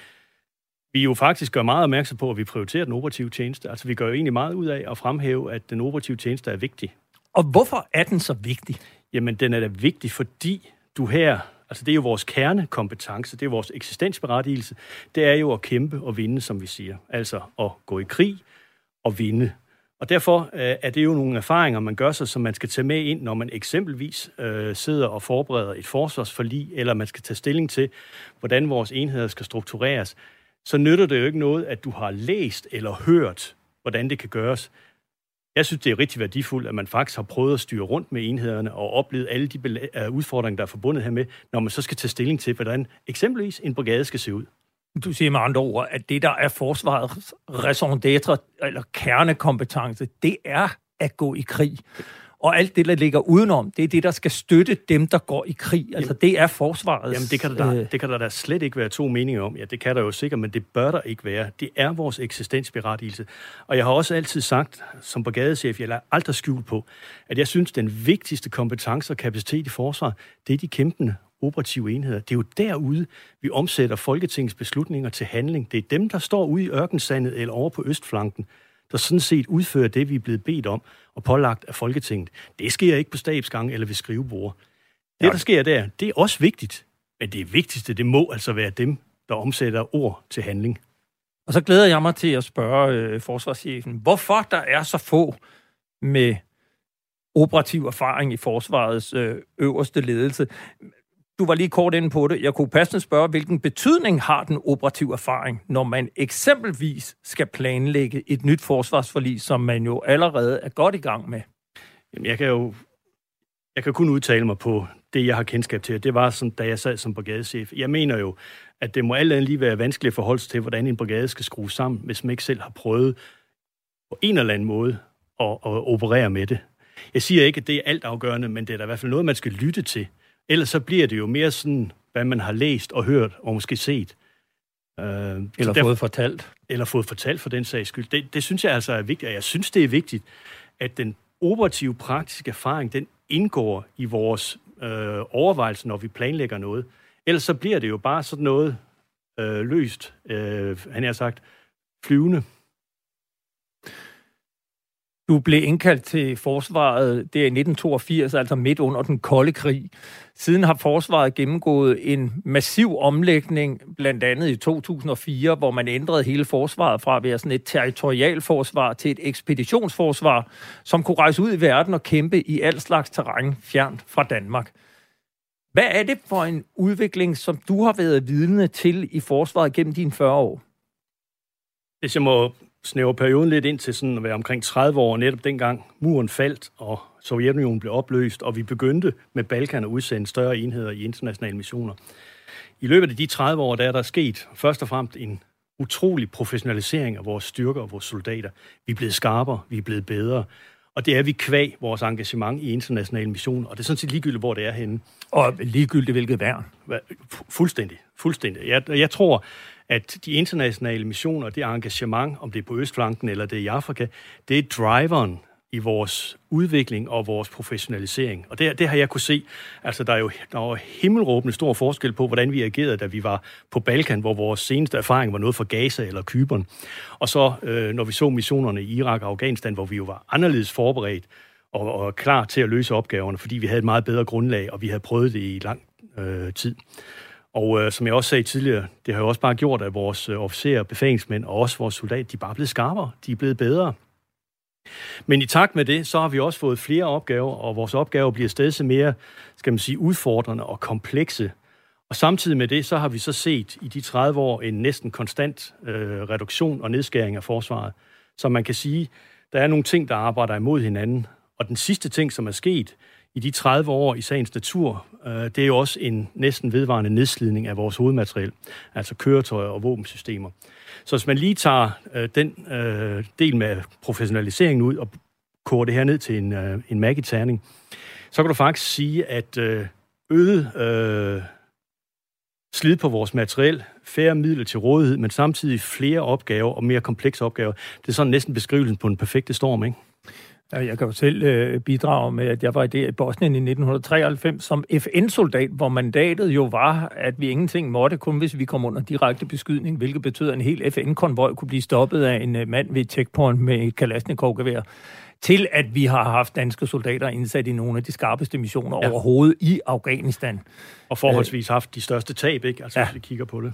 A: vi jo faktisk gør meget opmærksom på, at vi prioriterer den operative tjeneste. Altså vi gør jo egentlig meget ud af at fremhæve, at den operative tjeneste er vigtig.
B: Og hvorfor er den så vigtig?
A: Jamen, den er da vigtig, fordi du her, altså det er jo vores kernekompetence, det er vores eksistensberettigelse, det er jo at kæmpe og vinde, som vi siger. Altså at gå i krig og vinde. Og derfor øh, er det jo nogle erfaringer, man gør sig, som man skal tage med ind, når man eksempelvis øh, sidder og forbereder et forsvarsforlig, eller man skal tage stilling til, hvordan vores enheder skal struktureres. Så nytter det jo ikke noget, at du har læst eller hørt, hvordan det kan gøres. Jeg synes, det er rigtig værdifuldt, at man faktisk har prøvet at styre rundt med enhederne og oplevet alle de øh, udfordringer, der er forbundet hermed, når man så skal tage stilling til, hvordan eksempelvis en brigade skal se ud.
B: Du siger med andre ord, at det, der er forsvarets raison d'être, eller kernekompetence, det er at gå i krig. Og alt det, der ligger udenom, det er det, der skal støtte dem, der går i krig. Altså, jamen, det er forsvaret.
A: Jamen, det kan, der, øh, det kan der da slet ikke være to meninger om. Ja, det kan der jo sikkert, men det bør der ikke være. Det er vores eksistensberettigelse. Og jeg har også altid sagt, som brigadechef, jeg lader aldrig skjul på, at jeg synes, den vigtigste kompetence og kapacitet i forsvar, det er de kæmpende operative enheder. Det er jo derude, vi omsætter Folketingets beslutninger til handling. Det er dem, der står ude i ørkensandet eller over på østflanken, der sådan set udfører det, vi er blevet bedt om og pålagt af Folketinget. Det sker ikke på stabsgang eller ved skrivebord. Det, der sker der, det er også vigtigt. Men det vigtigste, det må altså være dem, der omsætter ord til handling.
B: Og så glæder jeg mig til at spørge øh, forsvarschefen, hvorfor der er så få med operativ erfaring i forsvarets øh, øverste ledelse. Du var lige kort inde på det. Jeg kunne passende spørge, hvilken betydning har den operative erfaring, når man eksempelvis skal planlægge et nyt forsvarsforlig, som man jo allerede er godt i gang med?
A: Jamen, jeg kan jo jeg kan kun udtale mig på det, jeg har kendskab til. Det var, sådan, da jeg sad som brigadechef. Jeg mener jo, at det må alt andet lige være vanskeligt at forholde sig til, hvordan en brigade skal skrues sammen, hvis man ikke selv har prøvet på en eller anden måde at, at operere med det. Jeg siger ikke, at det er alt afgørende, men det er da i hvert fald noget, man skal lytte til. Ellers så bliver det jo mere sådan, hvad man har læst og hørt og måske set.
B: Øh, eller der, fået fortalt.
A: Eller fået fortalt for den sags skyld. Det, det synes jeg altså er vigtigt, og jeg synes, det er vigtigt, at den operative praktiske erfaring, den indgår i vores øh, overvejelser, når vi planlægger noget. Ellers så bliver det jo bare sådan noget øh, løst, øh, han har sagt, flyvende.
B: Du blev indkaldt til forsvaret der i 1982, altså midt under den kolde krig. Siden har forsvaret gennemgået en massiv omlægning, blandt andet i 2004, hvor man ændrede hele forsvaret fra at være sådan et territorialforsvar til et ekspeditionsforsvar, som kunne rejse ud i verden og kæmpe i al slags terræn fjernt fra Danmark. Hvad er det for en udvikling, som du har været vidne til i forsvaret gennem dine 40 år?
A: Hvis jeg må snæver perioden lidt ind til sådan at være omkring 30 år, netop dengang muren faldt, og Sovjetunionen blev opløst, og vi begyndte med Balkan at udsende større enheder i internationale missioner. I løbet af de 30 år, der er der sket først og fremmest en utrolig professionalisering af vores styrker og vores soldater. Vi er blevet skarpere, vi er blevet bedre, og det er vi kvæg vores engagement i internationale missioner, og det er sådan set ligegyldigt, hvor det er henne.
B: Og ligegyldigt hvilket værn?
A: Fuldstændig, fuldstændig. Jeg, jeg tror, at de internationale missioner, det engagement, om det er på Østflanken eller det er i Afrika, det er driveren i vores udvikling og vores professionalisering. Og det, det har jeg kunne se. Altså, der er jo der er himmelråbende stor forskel på, hvordan vi agerede, da vi var på Balkan, hvor vores seneste erfaring var noget fra Gaza eller Kyberen. Og så, øh, når vi så missionerne i Irak og Afghanistan, hvor vi jo var anderledes forberedt og, og klar til at løse opgaverne, fordi vi havde et meget bedre grundlag, og vi havde prøvet det i lang øh, tid. Og øh, som jeg også sagde tidligere, det har jo også bare gjort, at vores øh, officerer, befalingsmænd og også vores soldater, de er bare blevet skarpere, de er blevet bedre. Men i takt med det, så har vi også fået flere opgaver, og vores opgaver bliver stadig mere, skal man sige, udfordrende og komplekse. Og samtidig med det, så har vi så set i de 30 år en næsten konstant øh, reduktion og nedskæring af forsvaret. Så man kan sige, der er nogle ting, der arbejder imod hinanden. Og den sidste ting, som er sket, i de 30 år i sagens natur, Øh, det er jo også en næsten vedvarende nedslidning af vores hovedmateriel, altså køretøjer og våbensystemer. Så hvis man lige tager øh, den øh, del med professionaliseringen ud og koger det her ned til en, øh, en magiterning, så kan du faktisk sige, at øh, øget øh, slid på vores materiel, færre midler til rådighed, men samtidig flere opgaver og mere komplekse opgaver. Det er sådan næsten beskrivelsen på en perfekte storm, ikke?
B: Ja, jeg kan jo selv øh, bidrage med, at jeg var i Bosnien i 1993 som FN-soldat, hvor mandatet jo var, at vi ingenting måtte, kun hvis vi kom under direkte beskydning, hvilket betød, at en hel FN-konvoj kunne blive stoppet af en øh, mand ved et checkpoint med et Kalashnikov-gevær til at vi har haft danske soldater indsat i nogle af de skarpeste missioner ja. overhovedet i Afghanistan.
A: Og forholdsvis haft de største tab, ikke? Altså, ja. hvis vi kigger på det.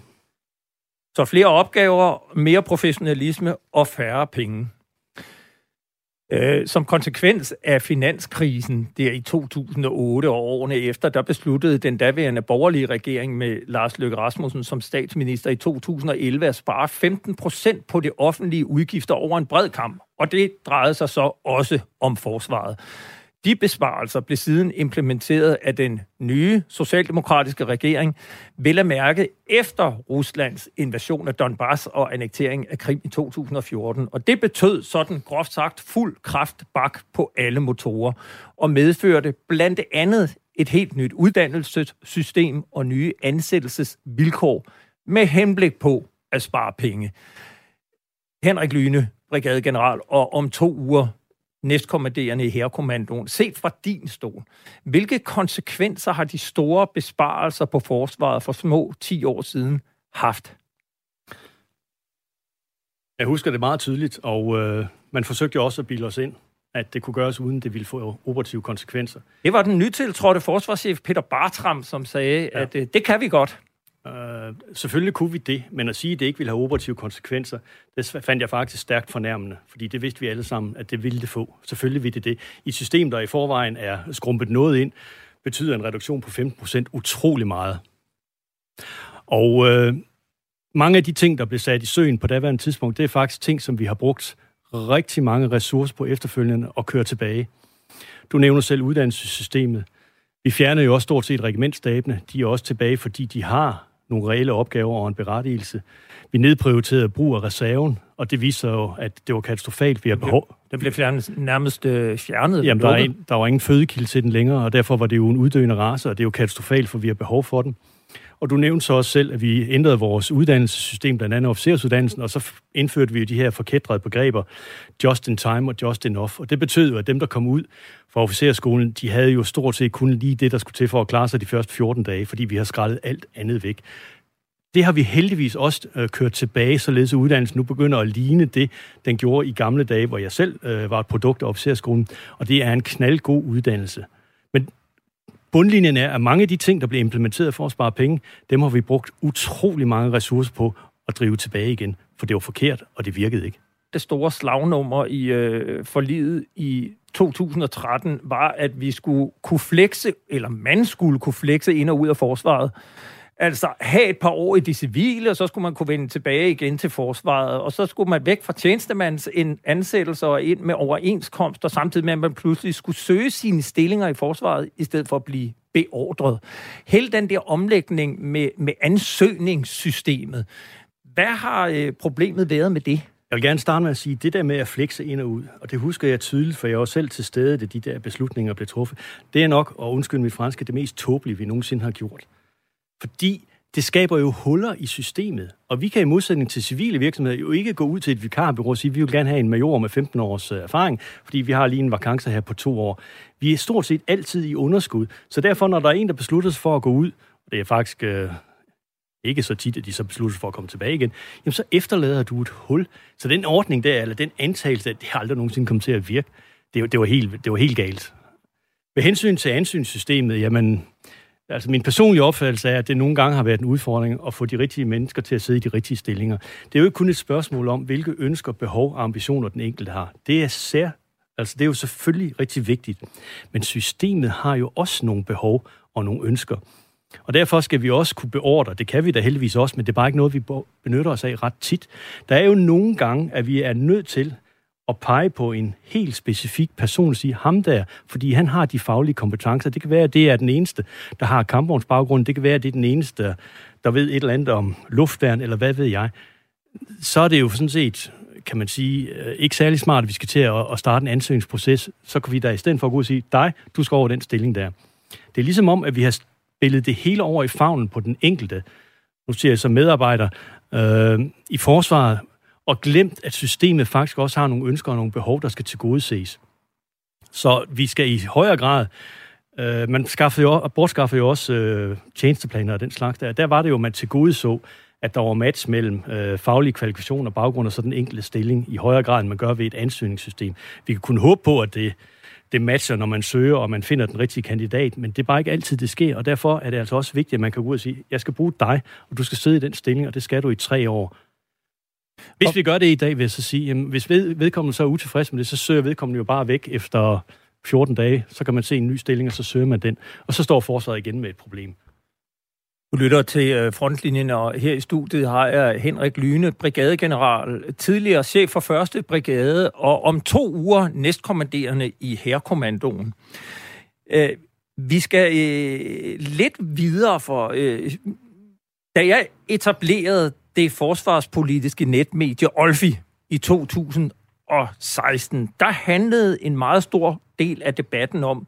B: Så flere opgaver, mere professionalisme og færre penge. Øh, som konsekvens af finanskrisen der i 2008 og årene efter, der besluttede den daværende borgerlige regering med Lars Løkke Rasmussen som statsminister i 2011 at spare 15 procent på det offentlige udgifter over en bred kamp. Og det drejede sig så også om forsvaret. De besparelser blev siden implementeret af den nye socialdemokratiske regering, vel at mærke efter Ruslands invasion af Donbass og annektering af Krim i 2014. Og det betød sådan groft sagt fuld kraft bak på alle motorer og medførte blandt andet et helt nyt uddannelsessystem og nye ansættelsesvilkår med henblik på at spare penge. Henrik Lyne, brigadegeneral, og om to uger næstkommanderende i herrekommandoen. Set fra din stol, hvilke konsekvenser har de store besparelser på forsvaret for små 10 år siden haft?
A: Jeg husker det meget tydeligt, og øh, man forsøgte jo også at bilde os ind, at det kunne gøres uden det ville få operative konsekvenser.
B: Det var den nytiltrådte forsvarschef Peter Bartram, som sagde, ja. at øh, det kan vi godt.
A: Øh, selvfølgelig kunne vi det, men at sige, at det ikke ville have operative konsekvenser, det fandt jeg faktisk stærkt fornærmende, fordi det vidste vi alle sammen, at det ville det få. Selvfølgelig ville det det. I et system, der i forvejen er skrumpet noget ind, betyder en reduktion på 15% utrolig meget. Og øh, mange af de ting, der blev sat i søen på daværende tidspunkt, det er faktisk ting, som vi har brugt rigtig mange ressourcer på efterfølgende og køre tilbage. Du nævner selv uddannelsessystemet. Vi fjerner jo også stort set regimentstabene. De er også tilbage, fordi de har nogle reelle opgaver og en berettigelse. Vi nedprioriterede brug af reserven, og det viser jo, at det var katastrofalt. Vi har behov...
B: Det blev fjernet, nærmest øh, fjernet.
A: Jamen, der, er en, der var ingen fødekilde til den længere, og derfor var det jo en uddøende race, og det er jo katastrofalt, for vi har behov for den. Og du nævnte så også selv, at vi ændrede vores uddannelsessystem, blandt andet officersuddannelsen, og så indførte vi jo de her forkædrede begreber, just in time og just enough. Og det betød jo, at dem, der kom ud fra officerskolen, de havde jo stort set kun lige det, der skulle til for at klare sig de første 14 dage, fordi vi har skrællet alt andet væk. Det har vi heldigvis også øh, kørt tilbage, således at uddannelsen nu begynder at ligne det, den gjorde i gamle dage, hvor jeg selv øh, var et produkt af officerskolen, og det er en knaldgod uddannelse. Bundlinjen er, at mange af de ting, der bliver implementeret for at spare penge, dem har vi brugt utrolig mange ressourcer på at drive tilbage igen, for det var forkert, og det virkede ikke.
B: Det store slagnummer i øh, forliget i 2013 var, at vi skulle kunne flexe, eller man skulle kunne flexe ind og ud af forsvaret. Altså have et par år i det civile, og så skulle man kunne vende tilbage igen til forsvaret, og så skulle man væk fra tjenestemands ansættelser og ind med overenskomst, og samtidig med, at man pludselig skulle søge sine stillinger i forsvaret, i stedet for at blive beordret. Hele den der omlægning med, med ansøgningssystemet, hvad har øh, problemet været med det?
A: Jeg vil gerne starte med at sige, det der med at flekse ind og ud, og det husker jeg tydeligt, for jeg var selv til stede, da de der beslutninger blev truffet, det er nok, og undskyld mit franske, det mest tåbelige, vi nogensinde har gjort. Fordi det skaber jo huller i systemet. Og vi kan i modsætning til civile virksomheder jo ikke gå ud til et vikarbureau og sige, at vi vil gerne have en major med 15 års øh, erfaring, fordi vi har lige en vakance her på to år. Vi er stort set altid i underskud. Så derfor, når der er en, der beslutter sig for at gå ud, og det er faktisk øh, ikke så tit, at de så beslutter sig for at komme tilbage igen, jamen så efterlader du et hul. Så den ordning der, eller den antagelse, at det har aldrig nogensinde kommet til at virke, det, det, var, helt, det var helt galt. Med hensyn til ansynssystemet, jamen, Altså min personlige opfattelse er, at det nogle gange har været en udfordring at få de rigtige mennesker til at sidde i de rigtige stillinger. Det er jo ikke kun et spørgsmål om, hvilke ønsker, behov og ambitioner den enkelte har. Det er sær, altså det er jo selvfølgelig rigtig vigtigt. Men systemet har jo også nogle behov og nogle ønsker. Og derfor skal vi også kunne beordre, det kan vi da heldigvis også, men det er bare ikke noget, vi benytter os af ret tit. Der er jo nogle gange, at vi er nødt til at pege på en helt specifik person og sige ham der, fordi han har de faglige kompetencer. Det kan være, at det er den eneste, der har kampvognsbaggrund. Det kan være, at det er den eneste, der ved et eller andet om luftværn, eller hvad ved jeg. Så er det jo sådan set, kan man sige, øh, ikke særlig smart, at vi skal til at starte en ansøgningsproces. Så kan vi da i stedet for at gå og sige, dig, du skal over den stilling der. Det er ligesom om, at vi har spillet det hele over i favnen på den enkelte. Nu siger jeg som medarbejder, øh, i forsvaret og glemt, at systemet faktisk også har nogle ønsker og nogle behov, der skal tilgodeses. Så vi skal i højere grad Øh, man skaffede jo, bortskaffede jo også øh, tjenesteplaner og den slags der. Der var det jo, man til gode så, at der var match mellem øh, faglige kvalifikationer og baggrund og så den enkelte stilling i højere grad, end man gør ved et ansøgningssystem. Vi kan kun håbe på, at det, det matcher, når man søger, og man finder den rigtige kandidat, men det er bare ikke altid, det sker, og derfor er det altså også vigtigt, at man kan gå ud og sige, jeg skal bruge dig, og du skal sidde i den stilling, og det skal du i tre år. Hvis vi gør det i dag, vil jeg så sige, jamen, hvis ved, vedkommende så er utilfreds med det, så søger vedkommende jo bare væk efter 14 dage, så kan man se en ny stilling, og så søger man den. Og så står forsvaret igen med et problem.
B: Du lytter til øh, frontlinjen, og her i studiet har jeg Henrik Lyne, brigadegeneral, tidligere chef for første brigade, og om to uger næstkommanderende i Herkommandoen. Øh, vi skal øh, lidt videre for... Da jeg etablerede det forsvarspolitiske netmedie Olfi i 2016, der handlede en meget stor del af debatten om,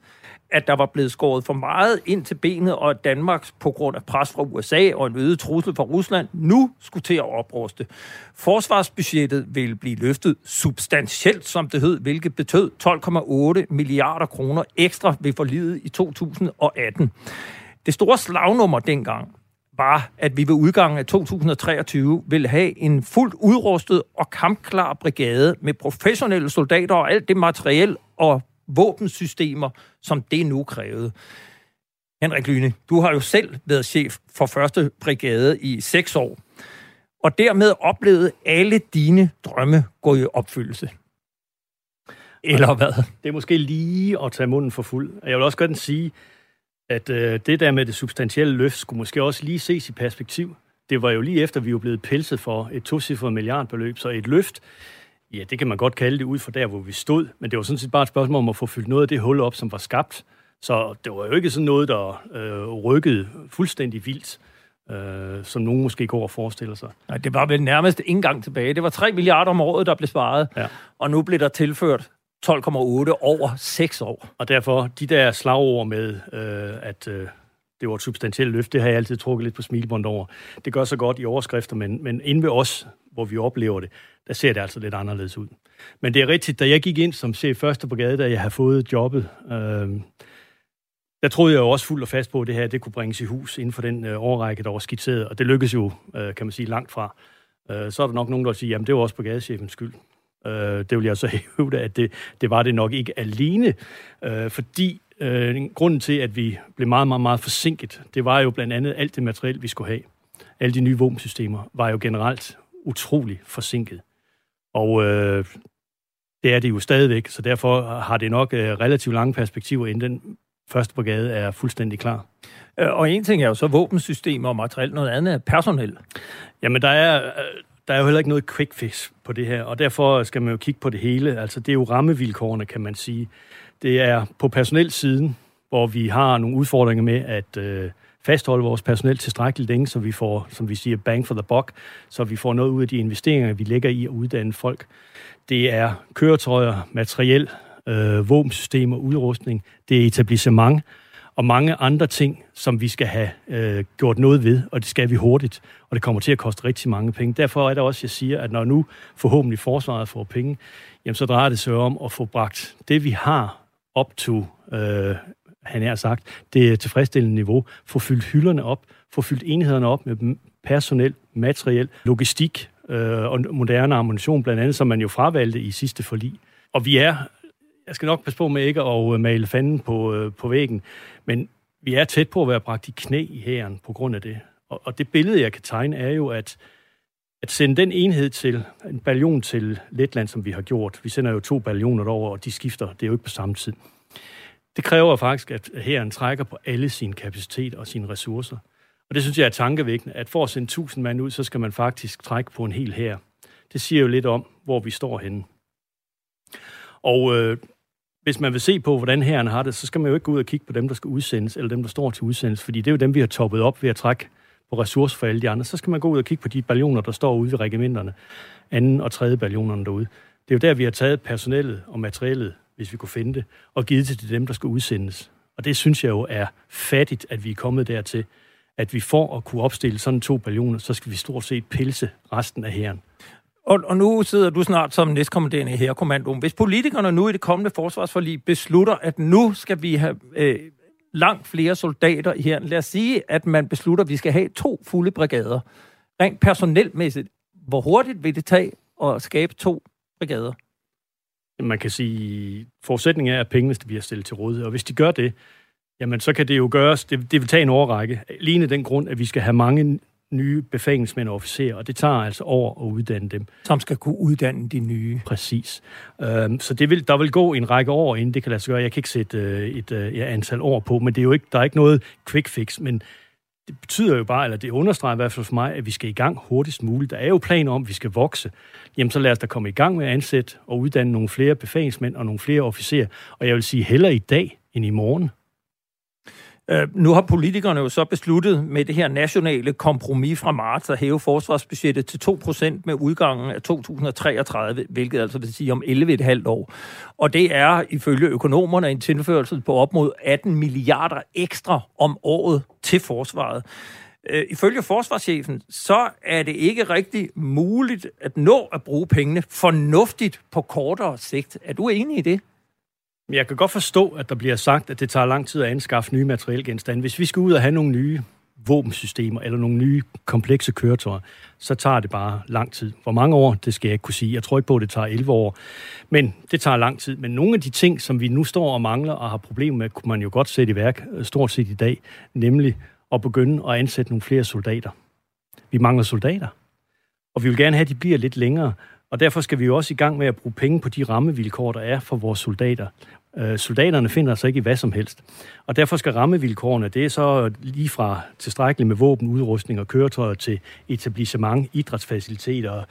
B: at der var blevet skåret for meget ind til benet, og at Danmark på grund af pres fra USA og en øget trussel fra Rusland nu skulle til at opruste. Forsvarsbudgettet ville blive løftet substantielt, som det hed, hvilket betød 12,8 milliarder kroner ekstra ved forlidet i 2018. Det store slagnummer dengang var, at vi ved udgangen af 2023 ville have en fuldt udrustet og kampklar brigade med professionelle soldater og alt det materiel og våbensystemer, som det nu krævede. Henrik Lyne, du har jo selv været chef for første brigade i seks år, og dermed oplevet alle dine drømme gå i opfyldelse. Eller hvad?
A: Det er måske lige at tage munden for fuld. Jeg vil også godt sige, at øh, det der med det substantielle løft skulle måske også lige ses i perspektiv. Det var jo lige efter, vi var blevet pelset for et tocifret milliardbeløb, så et løft Ja, det kan man godt kalde det ud fra der, hvor vi stod, men det var sådan set bare et spørgsmål om at få fyldt noget af det hul op, som var skabt. Så det var jo ikke sådan noget, der øh, rykkede fuldstændig vildt, øh, som nogen måske går og forestiller sig.
B: Nej, det var vel nærmest en gang tilbage. Det var 3 milliarder om året, der blev sparet, ja. og nu blev der tilført 12,8 over 6 år.
A: Og derfor, de der slagord med, øh, at øh, det var et substantielt løft, det har jeg altid trukket lidt på smilbånd over. Det gør så godt i overskrifter, men, men inde ved os, hvor vi oplever det, der ser det altså lidt anderledes ud. Men det er rigtigt, da jeg gik ind som chef første brigade, da jeg havde fået jobbet, øh, der troede jeg jo også fuldt og fast på, at det her det kunne bringes i hus inden for den øh, årrække, der var skitseret, og det lykkedes jo, øh, kan man sige, langt fra. Øh, så er der nok nogen, der vil sige, jamen det var også brigadechefens skyld. Øh, det vil jeg så hævde, at det, det var det nok ikke alene, øh, fordi øh, grunden til, at vi blev meget, meget, meget forsinket, det var jo blandt andet alt det materiel, vi skulle have. Alle de nye våbensystemer var jo generelt utrolig forsinket. Og øh, det er det jo stadigvæk, så derfor har det nok øh, relativt lange perspektiver, inden den første brigade er fuldstændig klar.
B: Øh, og en ting er jo så våbensystemer og materiel, noget andet er personel.
A: Jamen, der er, øh, der er jo heller ikke noget quick fix på det her, og derfor skal man jo kigge på det hele. Altså, det er jo rammevilkårene, kan man sige. Det er på personelsiden, hvor vi har nogle udfordringer med at øh, fastholde vores personel tilstrækkeligt længe, så vi får, som vi siger, bang for the buck, så vi får noget ud af de investeringer, vi lægger i at uddanne folk. Det er køretøjer, materiel, øh, våbensystemer, udrustning, det er etablissement, og mange andre ting, som vi skal have øh, gjort noget ved, og det skal vi hurtigt, og det kommer til at koste rigtig mange penge. Derfor er det også, jeg siger, at når nu forhåbentlig forsvaret får penge, jamen så drejer det sig om at få bragt det, vi har op til, øh, han har sagt, det tilfredsstillende niveau, få fyldt hylderne op, få fyldt enhederne op med personel, materiel, logistik øh, og moderne ammunition, blandt andet, som man jo fravalgte i sidste forlig. Og vi er jeg skal nok passe på med ikke at øh, male fanden på, øh, på væggen, men vi er tæt på at være bragt i knæ i hæren på grund af det. Og, og det billede, jeg kan tegne, er jo, at, at sende den enhed til, en ballon til Letland, som vi har gjort. Vi sender jo to ballioner over, og de skifter. Det er jo ikke på samme tid. Det kræver faktisk, at hæren trækker på alle sine kapacitet og sine ressourcer. Og det synes jeg er tankevækkende, at for at sende 1000 mand ud, så skal man faktisk trække på en hel hær. Det siger jo lidt om, hvor vi står henne. Og øh, hvis man vil se på, hvordan herren har det, så skal man jo ikke gå ud og kigge på dem, der skal udsendes, eller dem, der står til udsendelse, fordi det er jo dem, vi har toppet op ved at trække på ressourcer for alle de andre. Så skal man gå ud og kigge på de ballioner, der står ude ved regimenterne, anden og tredje ballionerne derude. Det er jo der, vi har taget personellet og materiellet, hvis vi kunne finde det, og givet det til dem, der skal udsendes. Og det synes jeg jo er fattigt, at vi er kommet dertil, at vi får at kunne opstille sådan to ballioner, så skal vi stort set pilse resten af herren.
B: Og, og nu sidder du snart som næstkommanderende her, kommandoen. Hvis politikerne nu i det kommende forsvarsforlig beslutter, at nu skal vi have øh, langt flere soldater her. Lad os sige, at man beslutter, at vi skal have to fulde brigader. Rent personelmæssigt, hvor hurtigt vil det tage at skabe to brigader?
A: Man kan sige, at forudsætningen er, at pengene bliver stillet til rådighed. Og hvis de gør det, jamen så kan det jo gøres, det, det vil tage en overrække. Alene den grund, at vi skal have mange nye befalingsmænd og officerer, og det tager altså over at uddanne dem.
B: Som skal kunne uddanne de nye.
A: Præcis. Øhm, så det vil, der vil gå en række år, inden det kan lade sig gøre. Jeg kan ikke sætte øh, et øh, ja, antal år på, men det er jo ikke, der er ikke noget quick fix, men det betyder jo bare, eller det understreger i hvert fald for mig, at vi skal i gang hurtigst muligt. Der er jo planer om, at vi skal vokse. Jamen, så lad os da komme i gang med at ansætte og uddanne nogle flere befalingsmænd og nogle flere officerer. Og jeg vil sige, heller i dag end i morgen.
B: Øh, nu har politikerne jo så besluttet med det her nationale kompromis fra marts at hæve forsvarsbudgettet til 2% med udgangen af 2033, hvilket altså vil sige om 11,5 år. Og det er ifølge økonomerne en tilførsel på op mod 18 milliarder ekstra om året til forsvaret. Øh, ifølge forsvarschefen, så er det ikke rigtig muligt at nå at bruge pengene fornuftigt på kortere sigt. Er du enig i det?
A: Jeg kan godt forstå, at der bliver sagt, at det tager lang tid at anskaffe nye materielgenstande. Hvis vi skal ud og have nogle nye våbensystemer eller nogle nye komplekse køretøjer, så tager det bare lang tid. Hvor mange år, det skal jeg ikke kunne sige. Jeg tror ikke på, at det tager 11 år. Men det tager lang tid. Men nogle af de ting, som vi nu står og mangler og har problemer med, kunne man jo godt sætte i værk øh, stort set i dag, nemlig at begynde at ansætte nogle flere soldater. Vi mangler soldater. Og vi vil gerne have, at de bliver lidt længere. Og derfor skal vi jo også i gang med at bruge penge på de rammevilkår, der er for vores soldater. Øh, soldaterne finder sig ikke i hvad som helst. Og derfor skal rammevilkårene, det er så lige fra tilstrækkeligt med våben, udrustning og køretøjer til etablissement, idrætsfaciliteter,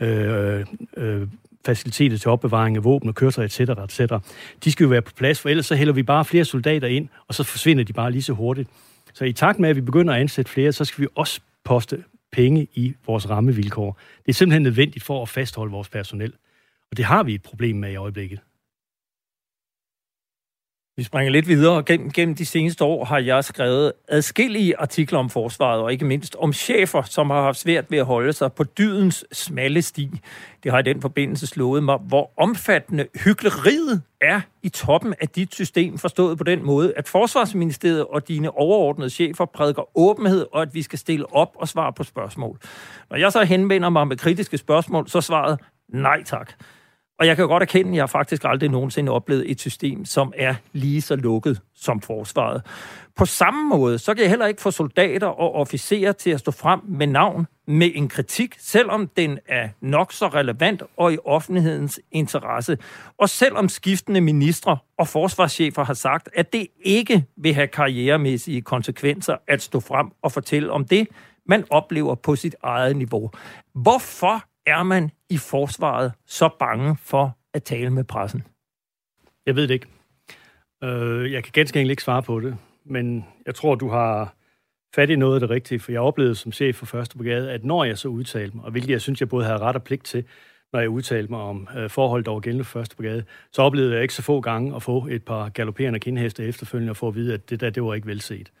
A: øh, øh, faciliteter til opbevaring af våben og køretøjer, etc., etc. De skal jo være på plads, for ellers så hælder vi bare flere soldater ind, og så forsvinder de bare lige så hurtigt. Så i takt med, at vi begynder at ansætte flere, så skal vi også poste penge i vores rammevilkår. Det er simpelthen nødvendigt for at fastholde vores personel. Og det har vi et problem med i øjeblikket.
B: Vi springer lidt videre. Gennem, gennem de seneste år har jeg skrevet adskillige artikler om forsvaret, og ikke mindst om chefer, som har haft svært ved at holde sig på dydens smalle sti. Det har i den forbindelse slået mig, hvor omfattende hyggeleriet er i toppen af dit system, forstået på den måde, at Forsvarsministeriet og dine overordnede chefer prædiker åbenhed, og at vi skal stille op og svare på spørgsmål. Når jeg så henvender mig med kritiske spørgsmål, så svaret nej tak. Og jeg kan godt erkende, at jeg faktisk aldrig nogensinde oplevet et system, som er lige så lukket som forsvaret. På samme måde, så kan jeg heller ikke få soldater og officerer til at stå frem med navn med en kritik, selvom den er nok så relevant og i offentlighedens interesse. Og selvom skiftende ministre og forsvarschefer har sagt, at det ikke vil have karrieremæssige konsekvenser at stå frem og fortælle om det, man oplever på sit eget niveau. Hvorfor er man i forsvaret så bange for at tale med pressen?
A: Jeg ved det ikke. Øh, jeg kan ganske enkelt ikke svare på det, men jeg tror, du har fat i noget af det rigtige, for jeg oplevede som chef for Første Brigade, at når jeg så udtalte mig, og hvilket jeg synes, jeg både havde ret og pligt til, når jeg udtalte mig om øh, forholdet over gældende for Første Brigade, så oplevede jeg ikke så få gange at få et par galopperende kindheste efterfølgende og få at vide, at det der, det var ikke velset.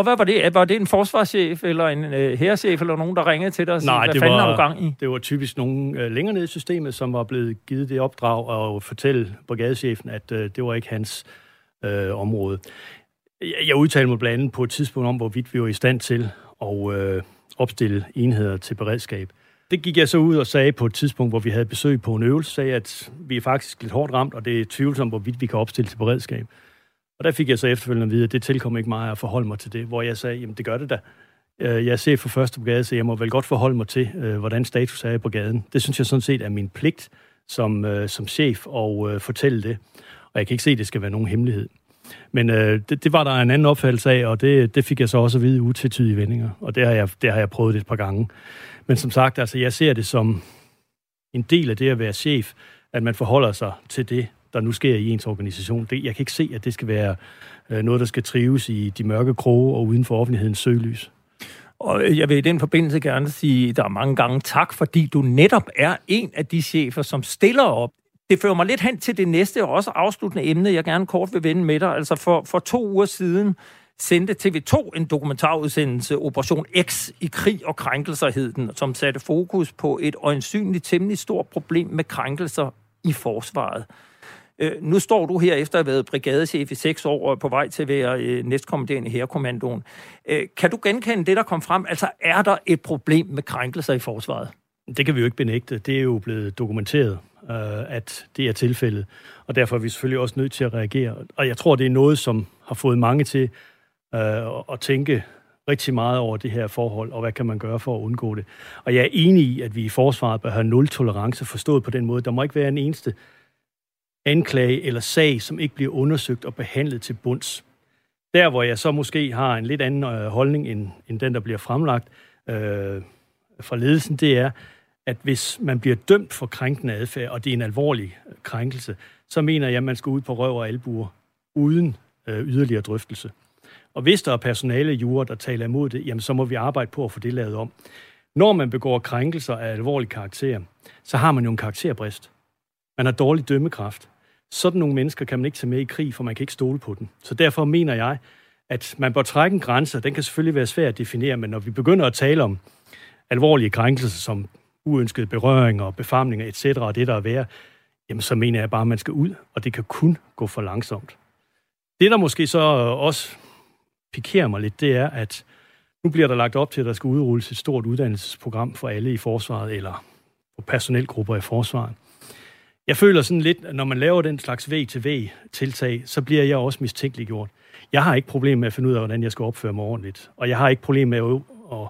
B: Og hvad var det? Var det en forsvarschef eller en øh, herrechef eller nogen, der ringede til dig og
A: sagde,
B: Nej,
A: hvad
B: det
A: fanden
B: var, har du gang i?
A: det var typisk nogen øh, længere nede i systemet, som var blevet givet det opdrag at fortælle brigadechefen, at øh, det var ikke hans øh, område. Jeg, jeg udtalte mig blandt andet på et tidspunkt om, hvorvidt vi var i stand til at øh, opstille enheder til beredskab. Det gik jeg så ud og sagde på et tidspunkt, hvor vi havde besøg på en øvelse, sagde, at vi er faktisk lidt hårdt ramt, og det er tvivlsomt, hvorvidt vi kan opstille til beredskab. Og der fik jeg så efterfølgende at vide, at det tilkommer ikke mig at forholde mig til det, hvor jeg sagde, jamen det gør det da. Øh, jeg ser for første brigade, så jeg må vel godt forholde mig til, øh, hvordan status er på gaden. Det synes jeg sådan set er min pligt som, øh, som chef at fortælle det. Og jeg kan ikke se, at det skal være nogen hemmelighed. Men øh, det, det var der en anden opfattelse af, og det, det fik jeg så også at vide utvetydige vendinger. Og det har, jeg, det har jeg prøvet et par gange. Men som sagt, altså, jeg ser det som en del af det at være chef, at man forholder sig til det, der nu sker i ens organisation. Det, jeg kan ikke se, at det skal være øh, noget, der skal trives i de mørke kroge og uden for offentlighedens søgelys.
B: Og øh, jeg vil i den forbindelse gerne sige der er mange gange tak, fordi du netop er en af de chefer, som stiller op. Det fører mig lidt hen til det næste og også afsluttende emne, jeg gerne kort vil vende med dig. Altså for, for to uger siden sendte TV2 en dokumentarudsendelse, Operation X i krig og krænkelser hed den, som satte fokus på et øjensynligt temmelig stort problem med krænkelser i forsvaret. Øh, nu står du her efter at have været brigadechef i seks år og på vej til at være øh, næstkommanderende i herrekommandoen. Øh, kan du genkende det, der kom frem? Altså, er der et problem med krænkelser i forsvaret?
A: Det kan vi jo ikke benægte. Det er jo blevet dokumenteret, øh, at det er tilfældet. Og derfor er vi selvfølgelig også nødt til at reagere. Og jeg tror, det er noget, som har fået mange til øh, at tænke rigtig meget over det her forhold, og hvad kan man gøre for at undgå det. Og jeg er enig i, at vi i forsvaret bør have nul tolerance forstået på den måde. Der må ikke være en eneste anklage eller sag, som ikke bliver undersøgt og behandlet til bunds. Der, hvor jeg så måske har en lidt anden øh, holdning end, end den, der bliver fremlagt øh, fra ledelsen, det er, at hvis man bliver dømt for krænkende adfærd, og det er en alvorlig øh, krænkelse, så mener jeg, at man skal ud på røv og albuer uden øh, yderligere drøftelse. Og hvis der er personale jure, der taler imod det, jamen så må vi arbejde på at få det lavet om. Når man begår krænkelser af alvorlig karakter, så har man jo en karakterbrist. Man har dårlig dømmekraft. Sådan nogle mennesker kan man ikke tage med i krig, for man kan ikke stole på dem. Så derfor mener jeg, at man bør trække en grænse. Den kan selvfølgelig være svær at definere, men når vi begynder at tale om alvorlige krænkelser som uønskede berøringer, befamlinger etc., og det der er værre, jamen så mener jeg bare, at man skal ud, og det kan kun gå for langsomt. Det, der måske så øh, også pikerer mig lidt, det er, at nu bliver der lagt op til, at der skal udrulles et stort uddannelsesprogram for alle i forsvaret, eller for personelgrupper i forsvaret. Jeg føler sådan lidt, at når man laver den slags V-til-V-tiltag, så bliver jeg også mistænkeliggjort. Jeg har ikke problem med at finde ud af, hvordan jeg skal opføre mig ordentligt. Og jeg har ikke problem med at, at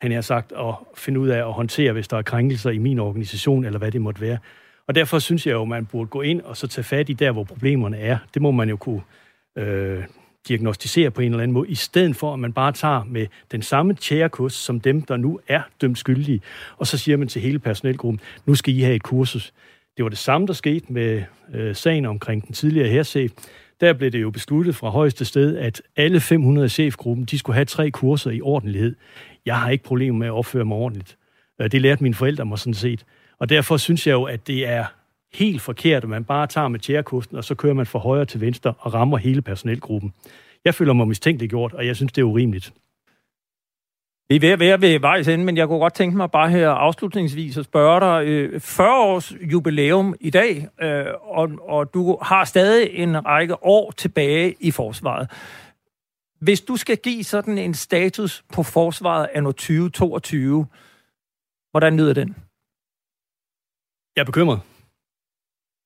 A: han har sagt, at finde ud af at håndtere, hvis der er krænkelser i min organisation, eller hvad det måtte være. Og derfor synes jeg jo, at man burde gå ind og så tage fat i der, hvor problemerne er. Det må man jo kunne øh, diagnostisere på en eller anden måde, i stedet for, at man bare tager med den samme tjærekurs som dem, der nu er dømt skyldige, og så siger man til hele personelgruppen, nu skal I have et kursus. Det var det samme, der skete med øh, sagen omkring den tidligere herrchef. Der blev det jo besluttet fra højeste sted, at alle 500 chefgruppen, de skulle have tre kurser i ordentlighed. Jeg har ikke problemer med at opføre mig ordentligt. Øh, det lærte mine forældre mig sådan set. Og derfor synes jeg jo, at det er helt forkert, at man bare tager med tjærekosten, og så kører man fra højre til venstre og rammer hele personelgruppen. Jeg føler mig mistænkeliggjort, og jeg synes, det er urimeligt.
B: Vi er ved at være ved vejs ende, men jeg kunne godt tænke mig bare her afslutningsvis at spørge dig. Øh, 40 års jubilæum i dag, øh, og, og du har stadig en række år tilbage i forsvaret. Hvis du skal give sådan en status på forsvaret af 2022, hvordan lyder den?
A: Jeg er bekymret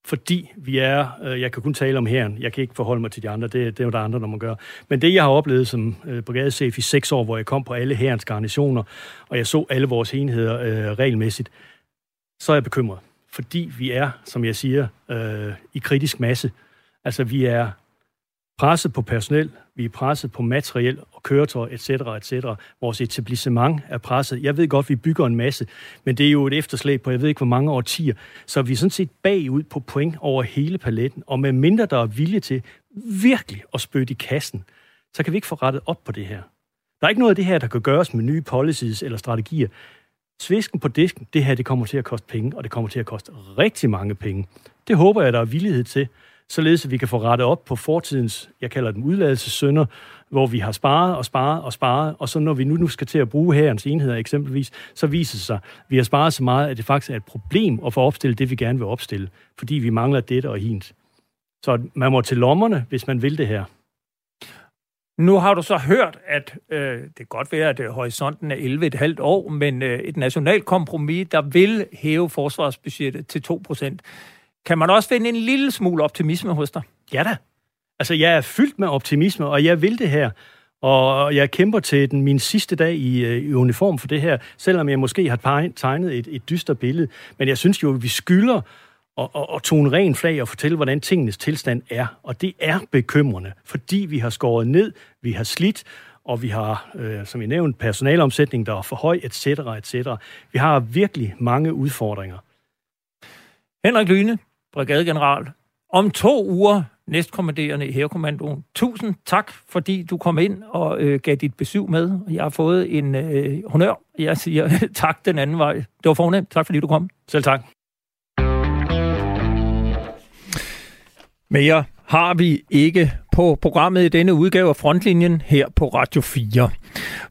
A: fordi vi er, øh, jeg kan kun tale om herren, jeg kan ikke forholde mig til de andre, det, det er jo der andre, der må gøre. Men det, jeg har oplevet som øh, brigadechef i seks år, hvor jeg kom på alle herrens garnitioner, og jeg så alle vores enheder øh, regelmæssigt, så er jeg bekymret. Fordi vi er, som jeg siger, øh, i kritisk masse. Altså, vi er presset på personel, vi er presset på materiel og køretøj, etc., etc. Vores etablissement er presset. Jeg ved godt, vi bygger en masse, men det er jo et efterslæb på, jeg ved ikke, hvor mange årtier. Så vi er sådan set bagud på point over hele paletten, og med mindre der er vilje til virkelig at spytte i kassen, så kan vi ikke få rettet op på det her. Der er ikke noget af det her, der kan gøres med nye policies eller strategier. Svisken på disken, det her, det kommer til at koste penge, og det kommer til at koste rigtig mange penge. Det håber jeg, der er villighed til således at vi kan få rettet op på fortidens, jeg kalder dem udladelsessønder, hvor vi har sparet og sparet og sparet, og så når vi nu, nu skal til at bruge herrens enheder eksempelvis, så viser det sig, at vi har sparet så meget, at det faktisk er et problem at få opstillet det, vi gerne vil opstille, fordi vi mangler dette og hint. Så man må til lommerne, hvis man vil det her.
B: Nu har du så hørt, at øh, det kan godt være, at øh, horisonten er 11,5 år, men øh, et nationalt kompromis, der vil hæve forsvarsbudgettet til 2 procent. Kan man også finde en lille smule optimisme hos dig?
A: Ja da. Altså, jeg er fyldt med optimisme, og jeg vil det her. Og jeg kæmper til den, min sidste dag i, øh, i uniform for det her, selvom jeg måske har tegnet et, et dyster billede. Men jeg synes jo, at vi skylder at, at, at tone ren flag og fortælle, hvordan tingenes tilstand er. Og det er bekymrende, fordi vi har skåret ned, vi har slidt, og vi har, øh, som jeg nævnte, personalomsætning, der er for høj, etc., etc. Vi har virkelig mange udfordringer.
B: Henrik Lyne, brigadegeneral, om to uger næstkommanderende i Hærekommandoen. Tusind tak, fordi du kom ind og øh, gav dit besøg med. Jeg har fået en øh, honør. Jeg siger tak den anden vej. Det var fornemt. Tak, fordi du kom.
A: Selv tak.
B: Mere har vi ikke på programmet i denne udgave af Frontlinjen her på Radio 4.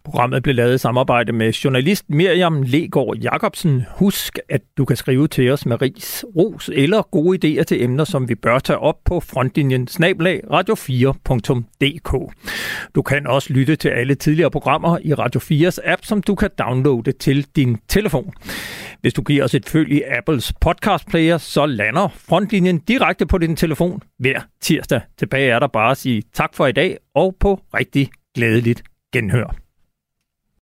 B: Programmet blev lavet i samarbejde med journalist Miriam Legård Jacobsen. Husk, at du kan skrive til os med ris, ros eller gode idéer til emner, som vi bør tage op på frontlinjen snablag radio4.dk. Du kan også lytte til alle tidligere programmer i Radio 4's app, som du kan downloade til din telefon. Hvis du giver os et følg i Apples podcast player, så lander frontlinjen direkte på din telefon hver tirsdag. Tilbage er der bare at sige tak for i dag og på rigtig glædeligt genhør.